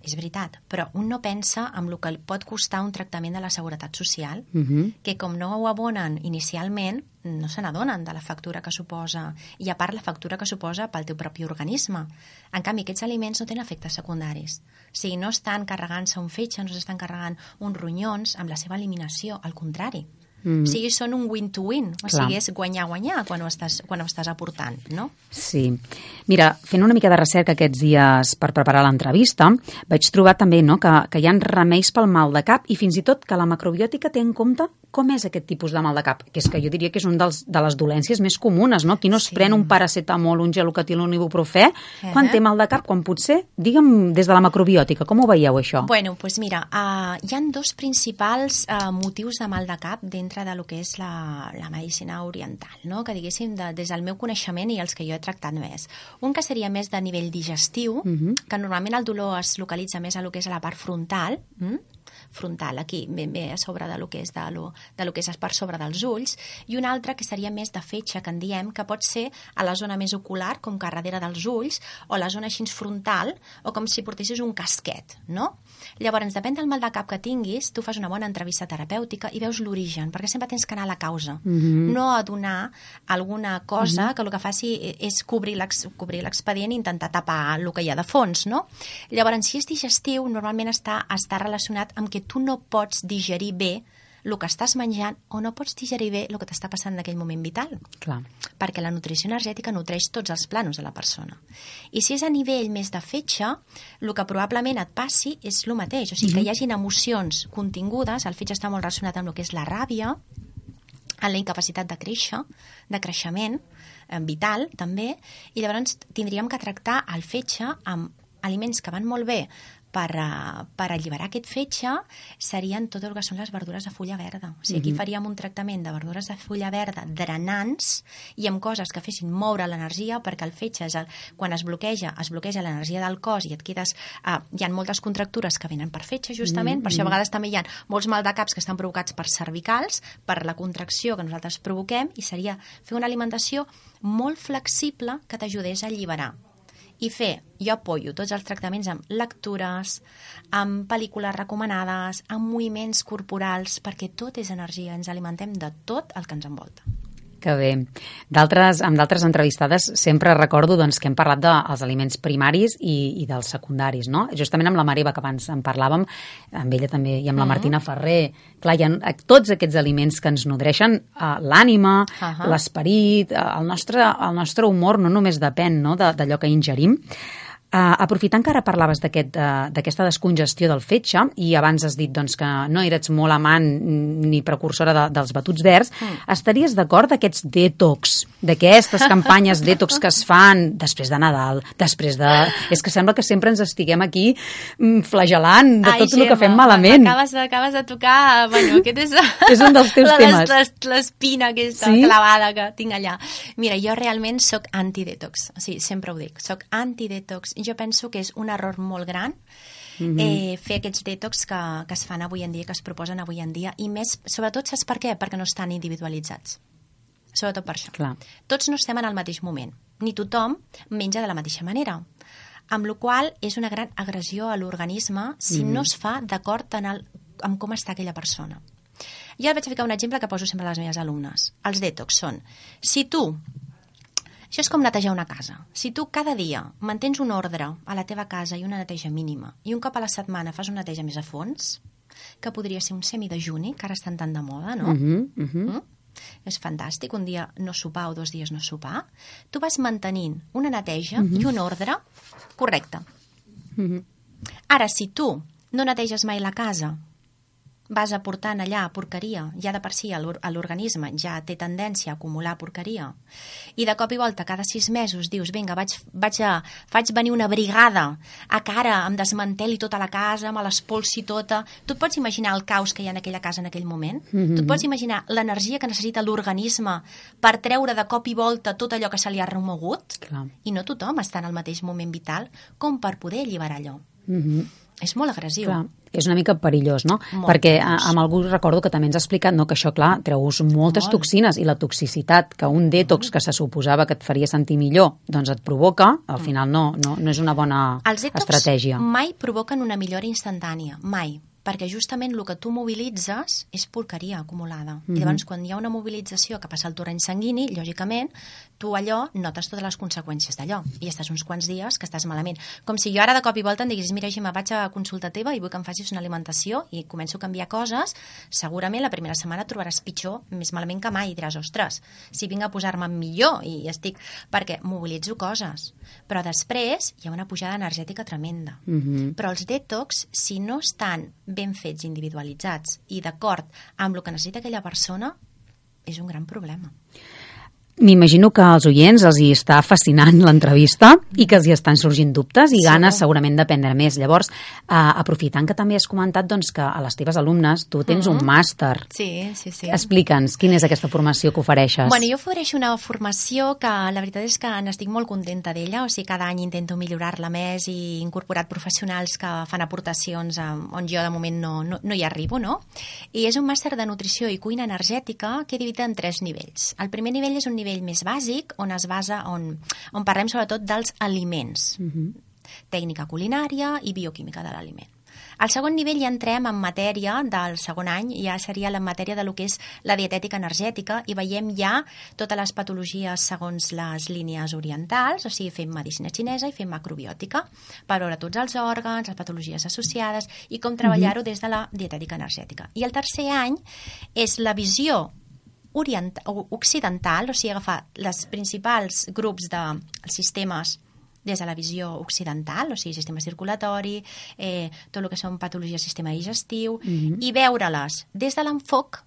és veritat, però un no pensa en el que li pot costar un tractament de la seguretat social, Mhm. que com no ho abonen inicialment, no se n'adonen de la factura que suposa, i a part la factura que suposa pel teu propi organisme. En canvi, aquests aliments no tenen efectes secundaris. O sigui, no estan carregant-se un fetge, no s'estan carregant uns ronyons amb la seva eliminació, al contrari. Mhm. O sigui, són un win-to-win, o Clar. sigui, és guanyar-guanyar quan, ho estàs, quan ho estàs aportant, no? Sí. Mira, fent una mica de recerca aquests dies per preparar l'entrevista, vaig trobar també no, que, que hi ha remeis pel mal de cap i fins i tot que la macrobiòtica té en compte com és aquest tipus de mal de cap, que és que jo diria que és un dels, de les dolències més comunes, no? Qui no es Sí. pren un paracetamol, un gelocatil, un ibuprofè, quan Eh. té mal de cap, quan potser, digue'm, des de la macrobiòtica, com ho veieu això? Bueno, doncs pues mira, uh, hi han dos principals uh, motius de mal de cap dintre de lo que és la, la medicina oriental, no? que diguéssim de, des del meu coneixement i els que jo he tractat més. Un que seria més de nivell digestiu, Mhm. que normalment el dolor es localitza més a lo que és a la part frontal, mm? frontal, aquí, ben bé a sobre de lo que és de lo, de lo que és per sobre dels ulls, i un altre que seria més de fetge, que en diem, que pot ser a la zona més ocular, com que darrere dels ulls, o la zona així frontal, o com si portessis un casquet, no? Llavors, depèn del mal de cap que tinguis, tu fas una bona entrevista terapèutica i veus l'origen, perquè sempre tens que anar a la causa, Mhm. no a donar alguna cosa que el que faci és cobrir l'expedient i intentar tapar el que hi ha de fons, no? Llavors, si és digestiu, normalment està, està relacionat amb que tu no pots digerir bé el que estàs menjant o no pots digerir bé el que t'està passant en aquell moment vital Clar. perquè la nutrició energètica nutreix tots els planos de la persona. I si és a nivell més de fetge, el que probablement et passi és el mateix, o sigui, que hi hagin emocions contingudes, el fetge està molt relacionat amb el que és la ràbia, en la incapacitat de créixer, de creixement eh, vital també, i llavors tindríem que tractar el fetge amb aliments que van molt bé per, uh, per alliberar aquest fetge serien tot el que són les verdures de fulla verda. O sigui, aquí Mhm. faríem un tractament de verdures de fulla verda drenants i amb coses que fessin moure l'energia perquè el fetge, és el, quan es bloqueja, es bloqueja l'energia del cos i et quedes... Uh, hi ha moltes contractures que venen per fetge, justament, Mhm, per això a mhm. vegades també hi ha molts mal de caps que estan provocats per cervicals, per la contracció que nosaltres provoquem, i seria fer una alimentació molt flexible que t'ajudés a alliberar i fer, jo apoyo tots els tractaments amb lectures, amb pel·lícules recomanades, amb moviments corporals, perquè tot és energia, ens alimentem de tot el que ens envolta. Que bé. D'altres, amb d'altres entrevistades sempre recordo doncs, que hem parlat dels aliments primaris i, i dels secundaris, no? Justament amb la Mariva, que abans en parlàvem, amb ella també, i amb la Mhm. Martina Ferrer. Clar, hi ha tots aquests aliments que ens nodreixen uh, l'ànima, Ahà. l'esperit, uh, el, nostre, el nostre humor no només depèn no, de- d'allò que ingerim, Uh, aprofitant que ara parlaves uh, d'aquesta descongestió del fetge i abans has dit doncs, que no eres molt amant ni precursora de, dels batuts verds, Mm. estaries d'acord d'aquests detox, d'aquestes campanyes detox que es fan després de Nadal, després de... És que sembla que sempre ens estiguem aquí mm, flagelant de Ai, tot el que Gemma, fem malament. Acabes acabes de tocar... Bueno, aquest és... És un dels teus la- temes. les- L'espina aquesta Sí? clavada que tinc allà. Mira, jo realment sóc anti-detox. O sigui, sempre ho dic. Sóc anti-detox. Jo penso que és un error molt gran Mhm. eh, fer aquests detox que, que es fan avui en dia, que es proposen avui en dia, i més, sobretot, saps per què? Perquè no estan individualitzats. sobretot per això. Clar. Tots no estem en el mateix moment, ni tothom menja de la mateixa manera amb la qual és una gran agressió a l'organisme si Mhm. no es fa d'acord amb com està aquella persona. Jo vaig ficar un exemple que poso sempre a les meves alumnes. Els detox són, si tu això és com netejar una casa. Si tu cada dia mantens un ordre a la teva casa i una neteja mínima i un cop a la setmana fas una neteja més a fons, que podria ser un semidejuni, que ara estan tan de moda, no? Mhm, mhm. Mm? És fantàstic, un dia no sopar o dos dies no sopar. Tu vas mantenint una neteja Mhm. i un ordre correcte. Mhm. Ara, si tu no neteges mai la casa, vas aportant allà porqueria, ja de per si l'or- l'organisme ja té tendència a acumular porqueria, i de cop i volta cada sis mesos dius, vinga, vaig, vaig, a, faig venir una brigada a cara, em desmanteli tota la casa, me l'espolsi tota... Tu et pots imaginar el caos que hi ha en aquella casa en aquell moment? Mhm. Tu et pots imaginar l'energia que necessita l'organisme per treure de cop i volta tot allò que se li ha remogut? Clar. I no tothom està en el mateix moment vital com per poder alliberar allò. Mhm. És molt agressiu. Clar, és una mica perillós, no? Molt Perquè a, amb algú recordo que també ens ha explicat no, que això, clar, treus moltes Molt. toxines i la toxicitat que un detox que se suposava que et faria sentir millor, doncs et provoca, al final no, no, no és una bona Els detox estratègia. mai provoquen una millora instantània, mai perquè justament el que tu mobilitzes és porqueria acumulada. Mhm. I llavors, quan hi ha una mobilització que passa al torrent sanguini, lògicament, tu allò notes totes les conseqüències d'allò. I estàs uns quants dies que estàs malament. Com si jo ara de cop i volta em diguis, mira, Gemma, vaig a consulta teva i vull que em facis una alimentació i començo a canviar coses, segurament la primera setmana et trobaràs pitjor, més malament que mai, i diràs, ostres, si vinc a posar-me millor i estic... Perquè mobilitzo coses. Però després hi ha una pujada energètica tremenda. Mhm. Però els detox, si no estan ben fets, individualitzats i d'acord amb el que necessita aquella persona, és un gran problema. M'imagino que als oients els hi està fascinant l'entrevista i que els hi estan sorgint dubtes i Segur. ganes segurament d'aprendre més. Llavors, eh, aprofitant que també has comentat doncs, que a les teves alumnes tu tens Mhm. un màster. Sí, sí, sí. Explica'ns, quina és aquesta formació que ofereixes? Bueno, jo ofereixo una formació que la veritat és que n'estic molt contenta d'ella, o sigui, cada any intento millorar-la més i incorporar professionals que fan aportacions a, on jo de moment no, no, no hi arribo, no? I és un màster de nutrició i cuina energètica que he dividit en tres nivells. El primer nivell és un nivell més bàsic, on es basa, on, on parlem sobretot dels aliments, Mhm. tècnica culinària i bioquímica de l'aliment. Al segon nivell ja entrem en matèria del segon any, ja seria la matèria de lo que és la dietètica energètica i veiem ja totes les patologies segons les línies orientals, o sigui, fem medicina xinesa i fem macrobiòtica, per veure tots els òrgans, les patologies associades i com treballar-ho des de la dietètica energètica. I el tercer any és la visió orient o occidental, o sigui, agafar les principals grups de sistemes des de la visió occidental, o sigui, sistema circulatori, eh, tot el que són patologies del sistema digestiu, Mhm. i veure-les des de l'enfoc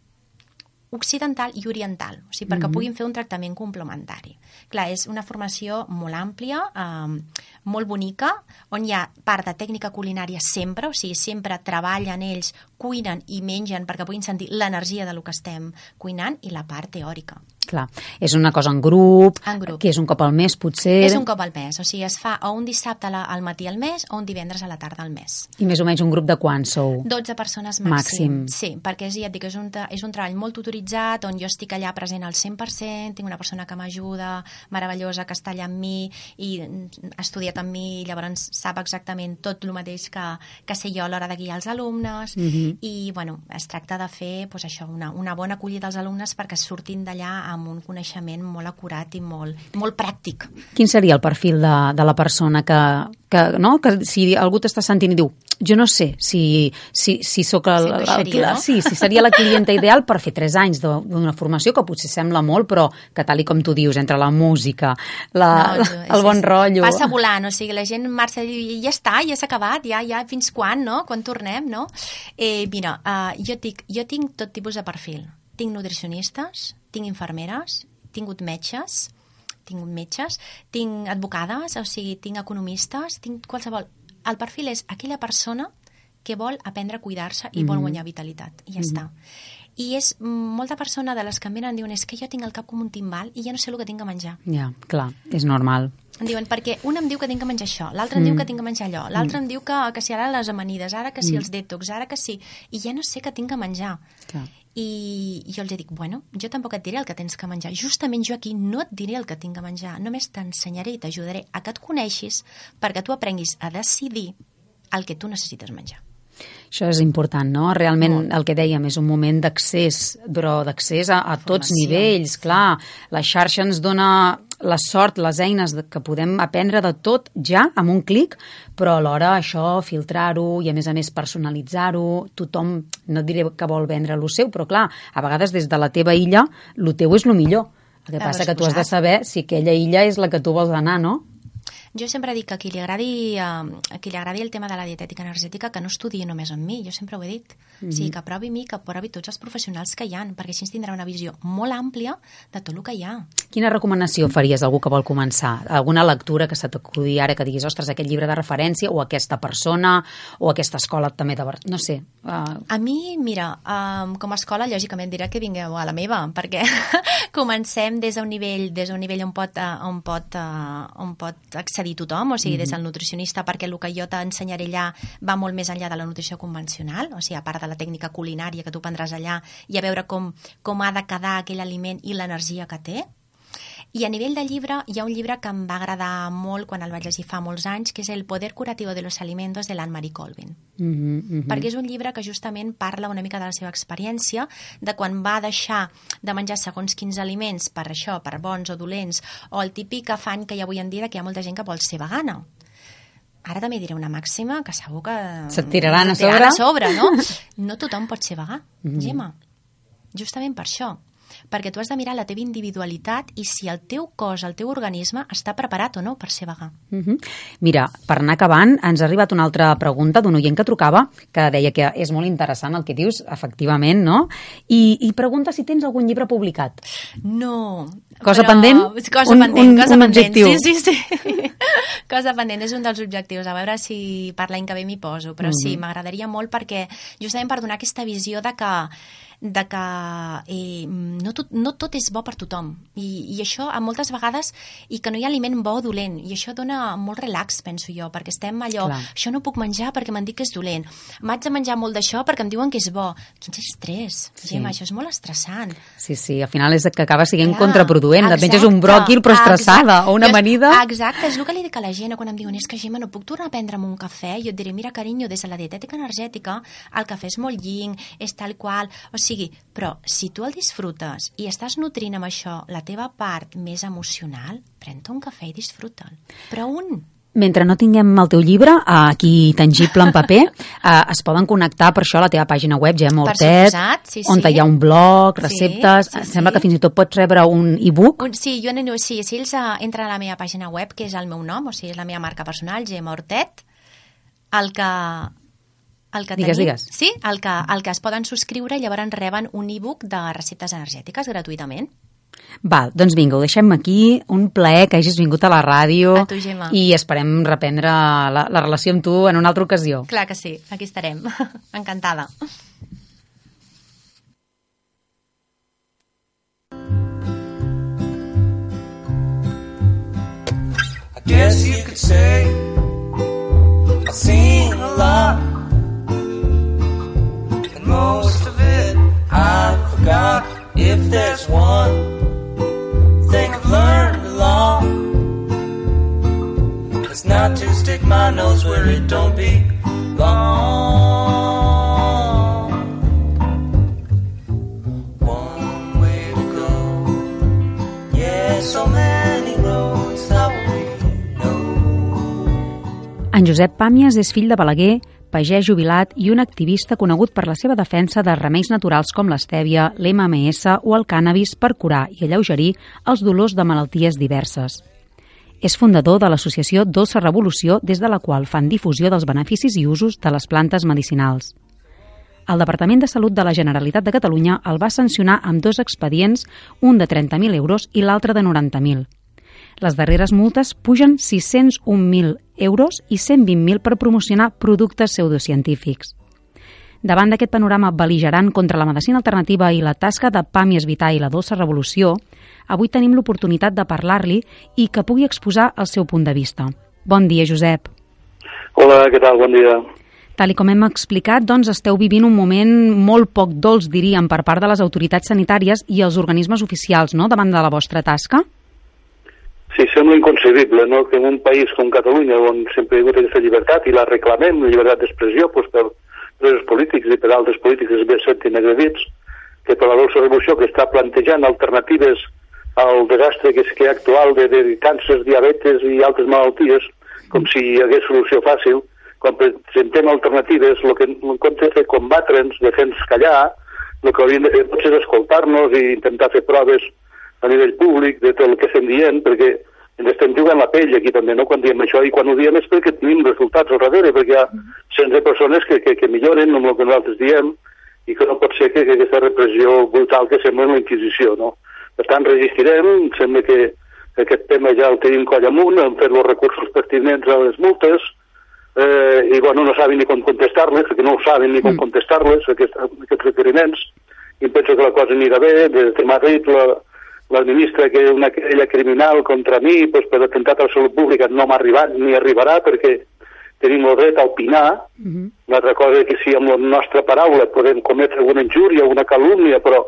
occidental i oriental, o sigui, perquè Mhm. puguin fer un tractament complementari. Clar, és una formació molt àmplia, eh, molt bonica, on hi ha part de tècnica culinària sempre, o sigui, sempre treballen ells, cuinen i mengen perquè puguin sentir l'energia de lo que estem cuinant, i la part teòrica. Clar, és una cosa en grup, En grup. que és un cop al mes potser, És un cop al mes, o sigui, es fa o un dissabte al matí al mes o un divendres a la tarda al mes. i més o menys un grup de quants sou? 12 persones màxim. Màxim. Sí, perquè és, ja et dic, és un, és un treball molt tutoritzat, on jo estic allà present al 100%, tinc una persona que m'ajuda, meravellosa, que està allà amb mi i mm, ha estudiat amb mi, i llavors sap exactament tot el mateix que, que sé jo a l'hora de guiar els alumnes, Mhm. i bueno, es tracta de fer pues, això, una, una bona acollida als alumnes perquè surtin d'allà amb un coneixement molt acurat i molt, molt pràctic. Quin seria el perfil de, de la persona que, que, no? que si algú t'està sentint i diu jo no sé si, si, si sóc el, Si encaixaria, el, no? sí, si seria la clienta ideal per fer 3 anys d'una formació que potser sembla molt, però que tal i com tu dius, entre la música, la, No, la, el bon rotllo... Passa volant, o sigui, la gent marxa i ja està, ja s'ha acabat, ja, ja, fins quan, no? Quan tornem, no? Eh, mira, uh, jo, tinc, jo tinc tot tipus de perfil. Tinc nutricionistes, tinc infermeres, tingut metges, tinc metges, tinc advocades, o sigui, tinc economistes, tinc qualsevol... El perfil és aquella persona que vol aprendre a cuidar-se i vol Mhm. guanyar vitalitat, i ja Mhm. està. I és mm, molta persona de les que em venen diuen és que jo tinc el cap com un timbal i ja no sé el que tinc que menjar. Ja, clar, és normal. Em diuen, perquè un em diu que tinc que menjar això, l'altre em diu Mm. que tinc que menjar allò, l'altre Mm. em diu que, que si ara les amanides, ara que si Mm. els detox, ara que sí, i ja no sé què tinc que menjar. Clar. I jo els dic, bueno, jo tampoc et diré el que tens que menjar. Justament jo aquí no et diré el que tinc que menjar, només t'ensenyaré i t'ajudaré a que et coneixis perquè tu aprenguis a decidir el que tu necessites menjar. Això és important, no? Realment el que dèiem és un moment d'accés, però d'accés a, a tots nivells, clar. La xarxa ens dona la sort, les eines que podem aprendre de tot ja amb un clic, però alhora això, filtrar-ho i a més a més personalitzar-ho, tothom, no et diré que vol vendre lo seu, però clar, a vegades des de la teva illa, lo teu és lo millor. El que passa que tu has de saber si aquella illa és la que tu vols anar, no? Jo sempre dic que a qui li agradi, eh, a qui li agradi el tema de la dietètica energètica que no estudiï només amb mi, jo sempre ho he dit. Mhm. O sigui, que provi mi, que provi tots els professionals que hi han, perquè així ens tindrà una visió molt àmplia de tot el que hi ha. Quina recomanació faries a algú que vol començar? Alguna lectura que se t'acudi ara que diguis, ostres, aquest llibre de referència, o aquesta persona, o aquesta escola també de... No sé. Uh, A mi, mira, um, com a escola, lògicament dirà que vingueu a la meva, perquè comencem des d'un nivell, des d'un nivell on pot, uh, on pot, uh, on pot accedir tothom, o sigui, des Mhm. del nutricionista, perquè el que jo t'ensenyaré allà va molt més enllà de la nutrició convencional, o sigui, a part de la tècnica culinària que tu prendràs allà i a veure com, com ha de quedar aquell aliment i l'energia que té. I a nivell de llibre, hi ha un llibre que em va agradar molt quan el vaig llegir fa molts anys, que és El poder curativo de los alimentos de l'Anne-Marie Colvin mm -hmm, perquè és un llibre que justament parla una mica de la seva experiència, de quan va deixar de menjar segons quins aliments per això, per bons o dolents, o el típic afany que hi ha avui en dia que hi ha molta gent que vol ser vegana. Ara també diré una màxima que segur que... Se't tiraran a tiraran sobre. a sobre, no? No tothom pot ser vegà, Mhm. Gemma. Justament per això perquè tu has de mirar la teva individualitat i si el teu cos, el teu organisme està preparat o no per ser vegà. Mm -hmm. Mira, per anar acabant, ens ha arribat una altra pregunta d'un oient que trucava, que deia que és molt interessant el que dius, efectivament, no? I, i pregunta si tens algun llibre publicat. No. Cosa però- pendent? Cosa Un- pendent, un- cosa un pendent. objectiu. Sí, sí, sí. cosa pendent, és un dels objectius. A veure si per l'any que ve m'hi poso. Però sí, Mhm. m'agradaria molt perquè justament per donar aquesta visió de que de que eh, no, tot, no tot és bo per tothom I, i això a moltes vegades i que no hi ha aliment bo o dolent i això dona molt relax, penso jo perquè estem allò, Clar. això no puc menjar perquè m'han dit que és dolent m'haig de menjar molt d'això perquè em diuen que és bo quin estrès, Sí. Gemma, això és molt estressant Sí, sí, al final és que acaba sent Clar, contraproduent. Et menges un exacte, bròquil però estressada, exacte. o una amanida... Exacte, és el que li dic a la gent quan em diuen és que Gemma no puc tornar a prendre'm un cafè jo et diré, mira carinyo, des de la dietètica energètica el cafè és molt lling, és tal qual o sigui, però si tu el disfrutes i estàs nutrint amb això la teva part més emocional pren-te un cafè i disfruta'l però un, Mentre no tinguem el teu llibre eh, aquí tangible en paper, eh, es poden connectar per això a la teva pàgina web, Gemma Per Hortet, suposat, sí, on sí. hi ha un blog, Sí, receptes... sí, Em Sembla sí. que fins i tot pots rebre un e-book. sí, jo neno, sí, si ells uh, entren a la meva pàgina web que és el meu nom, o sigui, és la meva marca personal Gemma Hortet el que el que Digues, tenim, digues. Sí, el que, el que es poden subscriure i llavors reben un e-book de receptes energètiques gratuïtament. Val, doncs vinga, ho deixem aquí. Un plaer que hagis vingut a la ràdio. A tu, Gemma. I esperem reprendre la, la relació amb tu en una altra ocasió. Clar que sí, aquí estarem. Encantada. I guess you could say I've seen a lot, If there's one thing I've learned along, it's not to stick my nose where it don't belong. One way to go, yeah, so many roads that we En Josep Pàmies és fill de Balaguer, pagès jubilat i un activista conegut per la seva defensa de remeis naturals com l'estèvia, l'MMS o el cànnabis per curar i alleugerir els dolors de malalties diverses. És fundador de l'associació Dolça Revolució, des de la qual fan difusió dels beneficis i usos de les plantes medicinals. El Departament de Salut de la Generalitat de Catalunya el va sancionar amb dos expedients, un de 30.000 euros i l'altre de 90.000. Les darreres multes pugen 601.000 euros i 120.000 per promocionar productes pseudocientífics. Davant d'aquest panorama beligerant contra la medicina alternativa i la tasca de Pàmies Vitae i la dolça revolució, avui tenim l'oportunitat de parlar-li i que pugui exposar el seu punt de vista. Bon dia, Josep. Hola, què tal? Bon dia. Tal com hem explicat, doncs esteu vivint un moment molt poc dolç, diríem, per part de les autoritats sanitàries i els organismes oficials, no?, davant de la vostra tasca. Sí, sembla inconcebible, no?, que en un país com Catalunya, on sempre hi ha hagut aquesta llibertat i la reclamem, la llibertat d'expressió, doncs per presos polítics i per altres polítics es ben sentin agredits, que per la dolça revolució que està plantejant alternatives al desastre que és que actual de, de càncers, diabetes i altres malalties, com si hi hagués solució fàcil, quan presentem alternatives, el que en comptes de combatre'ns, de fer-nos callar, el que hauríem de fer potser és escoltar-nos i intentar fer proves a nivell públic de tot el que estem dient, perquè ens estem jugant la pell aquí també, no?, quan diem això, i quan ho diem és perquè tenim resultats al darrere, perquè hi ha cents de persones que, que, que milloren amb el que nosaltres diem i que no pot ser que, que aquesta repressió brutal que sembla la Inquisició, no? Per tant, resistirem, sembla que aquest tema ja el tenim coll amunt, hem fet els recursos pertinents a les multes, eh, i bueno, no saben ni com contestar-les, perquè no ho saben ni com Mm. contestar-les, aquest, aquests requeriments, i penso que la cosa anirà bé, des de Madrid la, la ministra que una querella criminal contra mi pues, per atemptat a la salut pública no m'ha arribat ni arribarà perquè tenim el dret a opinar, Uh -huh. L'altra cosa és que si amb la nostra paraula podem cometre alguna injúria, alguna calúmnia, però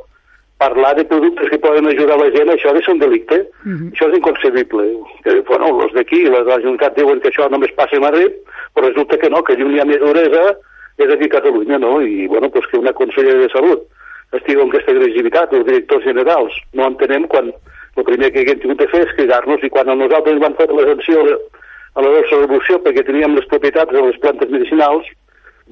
parlar de productes que poden ajudar la gent, això ser un delicte. Uh -huh. Això és inconcebible. Que, bueno, els d'aquí, la, la Generalitat diuen que això només passa a Madrid, però resulta que no, que on hi ha més duresa és aquí a Catalunya, no? I, bueno, pues que una consellera de Salut estigui amb aquesta agressivitat, els directors generals, no entenem quan el primer que haguem tingut de fer és cridar-nos i quan a nosaltres van fer la sanció a la dolça revolució perquè teníem les propietats de les plantes medicinals,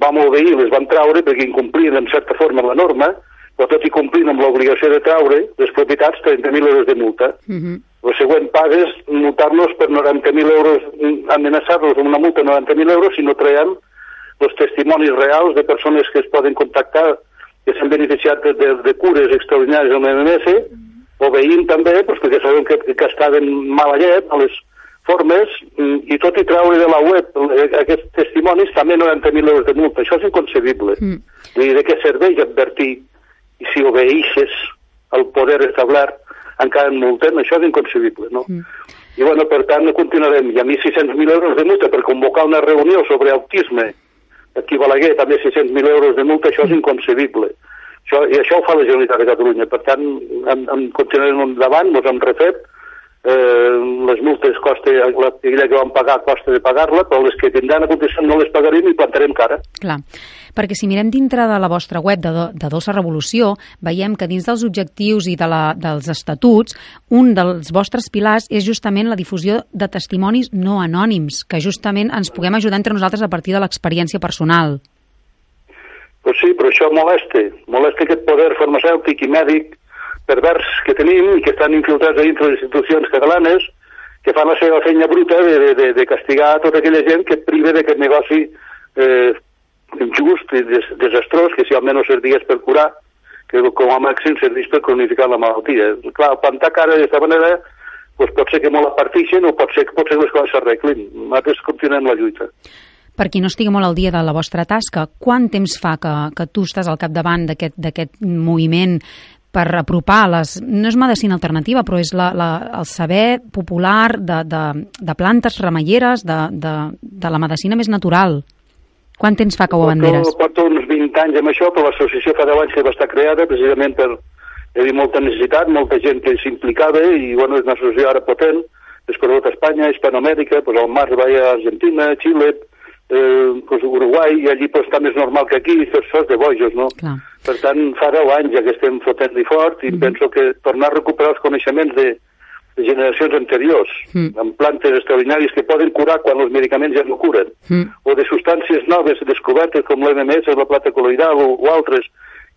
vam obeir, les vam traure perquè incomplien en certa forma la norma, però tot i complint amb l'obligació de traure les propietats 30.000 euros de multa. Uh -huh. El següent pas és multar-nos per 90.000 euros, amenaçar-nos amb una multa de 90.000 euros si no traiem els testimonis reals de persones que es poden contactar que s'han beneficiat de, de, de cures extraordinàries amb l'MMS, obeint també, doncs, perquè sabem que, que estaven mala llet a les formes, mm, i tot i treure de la web aquests testimonis també 90.000 euros de multa. Això és inconcebible. Mm. I de què serveix advertir i si obeixes el poder establert encara en multen, això és inconcebible, no? Mm. I bueno, per tant, continuarem. I a mi 600.000 euros de multa per convocar una reunió sobre autisme aquí a Balaguer, també 600.000 euros de multa, això és inconcebible. Això, I això ho fa la Generalitat de Catalunya. Per tant, en, en continuarem endavant, ens hem refet, eh, les multes costa, la que vam pagar costa de pagar-la, però les que tindran a continuació no les pagarem i plantarem cara. Clar, perquè si mirem dintre de la vostra web de, de Dolça Revolució, veiem que dins dels objectius i de la, dels estatuts, un dels vostres pilars és justament la difusió de testimonis no anònims, que justament ens puguem ajudar entre nosaltres a partir de l'experiència personal. Pues sí, però això molesta. Molesta aquest poder farmacèutic i mèdic pervers que tenim i que estan infiltrats a dintre de les institucions catalanes que fan la seva feina bruta de, de, de, castigar tota aquella gent que et priva d'aquest negoci eh, injust i des, desastrós que si almenys servies per curar que com a màxim serveix per cronificar la malaltia. Clar, plantar cara d'aquesta manera pues pot ser que molt la partixen o pot ser que potser les coses s'arreglin. Nosaltres continuem la lluita. Per qui no estigui molt al dia de la vostra tasca, quant temps fa que, que tu estàs al capdavant d'aquest moviment per apropar les... No és medicina alternativa, però és la, la, el saber popular de, de, de plantes remeieres, de, de, de la medicina més natural. Quant temps fa que ho abanderes? Porto, porto uns 20 anys amb això, però l'associació fa 10 anys que va estar creada precisament per hi havia molta necessitat, molta gent que s'implicava i bueno, és una associació ara potent, és conegut a Espanya, Hispanoamèrica, pues, al mar va a Argentina, Xile, eh, pues, Uruguai, i allí pues, està més normal que aquí, i és de bojos, no? Clar. Per tant, fa 10 anys ja que estem fotent-li fort i penso que tornar a recuperar els coneixements de, de generacions anteriors, Mm. amb plantes extraordinàries que poden curar quan els medicaments ja no curen, Mm. o de substàncies noves descobertes com l'MMS, la plata col·loidal o, o altres,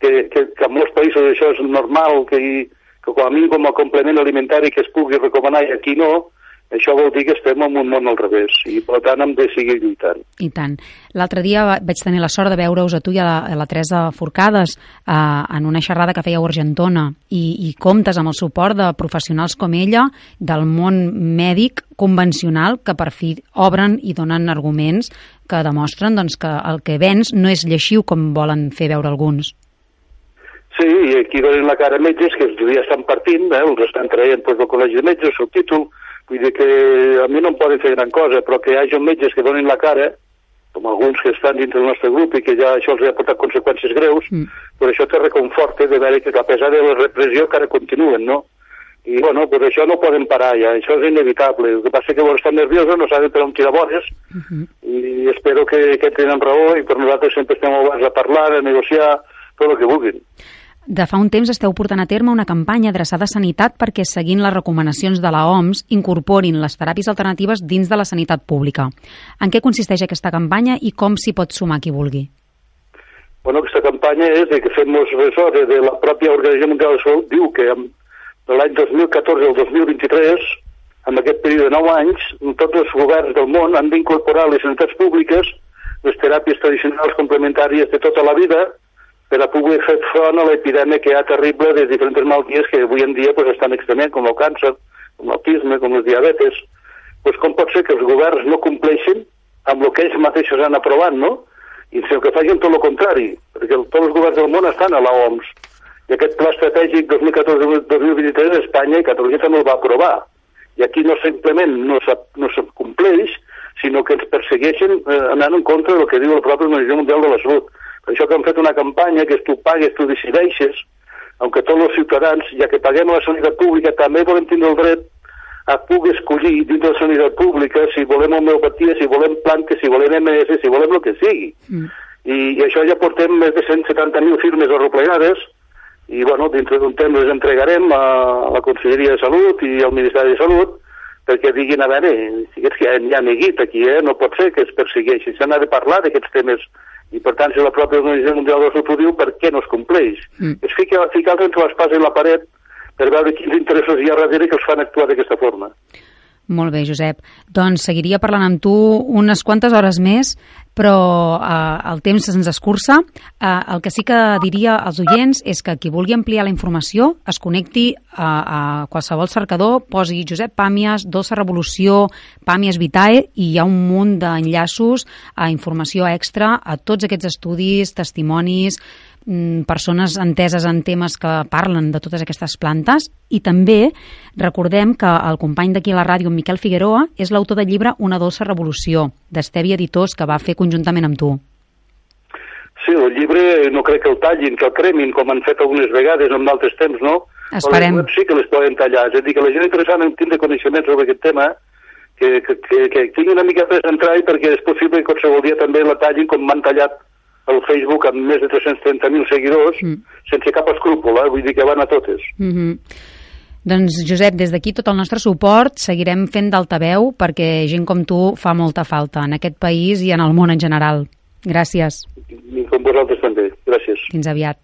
que, que, que en molts països això és normal, que, hi, que com a mínim com a complement alimentari que es pugui recomanar i aquí no, això vol dir que estem en un món al revés i per tant hem de seguir lluitant. I tant. L'altre dia va- vaig tenir la sort de veure-us a tu i a la, a la Teresa Forcades eh, en una xerrada que fèieu a Argentona i, i comptes amb el suport de professionals com ella del món mèdic convencional que per fi obren i donen arguments que demostren doncs, que el que vens no és lleixiu com volen fer veure alguns. Sí, i aquí donen la cara a metges que els ja estan partint, eh, els estan traient pues, del col·legi de metges, el títol, vull dir que a mi no em poden fer gran cosa, però que hi hagi metges que donin la cara, com alguns que estan dintre del nostre grup i que ja això els ha portat conseqüències greus, mm. però això te reconforta de veure que a pesar de la repressió encara continuen, no? I, bueno, pues això no poden parar ja, això és inevitable. El que passa que estan nerviosos, no saben per on tirar bones, uh -huh. i espero que, que tenen raó i per nosaltres sempre estem oberts a parlar, a negociar, tot el que vulguin. De fa un temps esteu portant a terme una campanya adreçada a sanitat perquè, seguint les recomanacions de la OMS, incorporin les teràpies alternatives dins de la sanitat pública. En què consisteix aquesta campanya i com s'hi pot sumar qui vulgui? Bueno, aquesta campanya és de que fem-nos de, de la pròpia Organització Mundial de Salut, diu que de l'any 2014 al 2023, en aquest període de 9 anys, tots els governs del món han d'incorporar les sanitats públiques les teràpies tradicionals complementàries de tota la vida per a poder fer front a l'epidèmia que hi ha terrible de diferents malalties que avui en dia pues, estan extremament, com el càncer, com l'autisme, com els diabetes. Pues, com pot ser que els governs no compleixin amb el que ells mateixos han aprovat, no? I sinó que facin tot el contrari, perquè tots els governs del món estan a la OMS. I aquest pla estratègic 2014-2023 Espanya i Catalunya també el va aprovar. I aquí no simplement no se, no se compleix, sinó que ens persegueixen eh, anant en contra del que diu el propi Organització Mundial de la Salut per això que han fet una campanya que és tu pagues, tu decideixes, aunque tots els ciutadans, ja que paguem a la sanitat pública, també volem tindre el dret a poder escollir dins de la sanitat pública si volem homeopatia, si volem plantes, si volem MS, si volem el que sigui. Mm. I, I això ja portem més de 170.000 firmes arreplegades i, bueno, dintre d'un temps les entregarem a la Conselleria de Salut i al Ministeri de Salut perquè diguin, a veure, si és que hi ha neguit aquí, eh? no pot ser que es persegueixi, s'ha de parlar d'aquests temes i per tant si la pròpia Organització Mundial de la Salut ho diu, per què no es compleix? Mm. És ficar, ficar entre l'espasa i la paret per veure quins interessos hi ha darrere que els fan actuar d'aquesta forma. Molt bé, Josep. Doncs seguiria parlant amb tu unes quantes hores més, però eh, el temps se'ns escurça. Eh, el que sí que diria als oients és que qui vulgui ampliar la informació es connecti a, a qualsevol cercador, posi Josep Pàmies, Dolça Revolució, Pàmies Vitae, i hi ha un munt d'enllaços a informació extra a tots aquests estudis, testimonis, persones enteses en temes que parlen de totes aquestes plantes i també recordem que el company d'aquí a la ràdio, Miquel Figueroa, és l'autor del llibre Una dolça revolució, d'Estevi Editors, que va fer conjuntament amb tu. Sí, el llibre no crec que el tallin, que el cremin, com han fet algunes vegades en d'altres temps, no? Esperem. Les sí que les poden tallar, és a dir, que la gent interessant en tindre coneixements sobre aquest tema, que, que, que, que tingui una mica més d'entrar perquè és possible que qualsevol dia també la tallin com m'han tallat el Facebook amb més de 330.000 seguidors mm. sense cap escrúpol, eh? vull dir que van a totes. Mm -hmm. Doncs, Josep, des d'aquí tot el nostre suport seguirem fent d'altaveu perquè gent com tu fa molta falta en aquest país i en el món en general. Gràcies. I com vosaltres també. Gràcies. Fins aviat.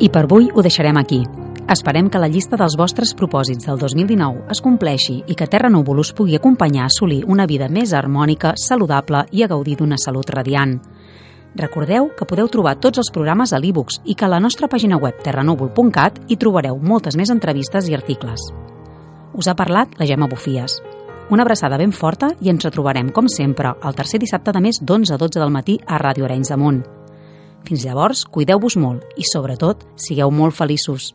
I per avui ho deixarem aquí. Esperem que la llista dels vostres propòsits del 2019 es compleixi i que Terra Núvol us pugui acompanyar a assolir una vida més harmònica, saludable i a gaudir d'una salut radiant. Recordeu que podeu trobar tots els programes a l'e-books i que a la nostra pàgina web terranúvol.cat hi trobareu moltes més entrevistes i articles. Us ha parlat la Gemma Bufies. Una abraçada ben forta i ens retrobarem, com sempre, el tercer dissabte de mes d'11 a 12 del matí a Ràdio Arenys de Munt. Fins llavors, cuideu-vos molt i, sobretot, sigueu molt feliços.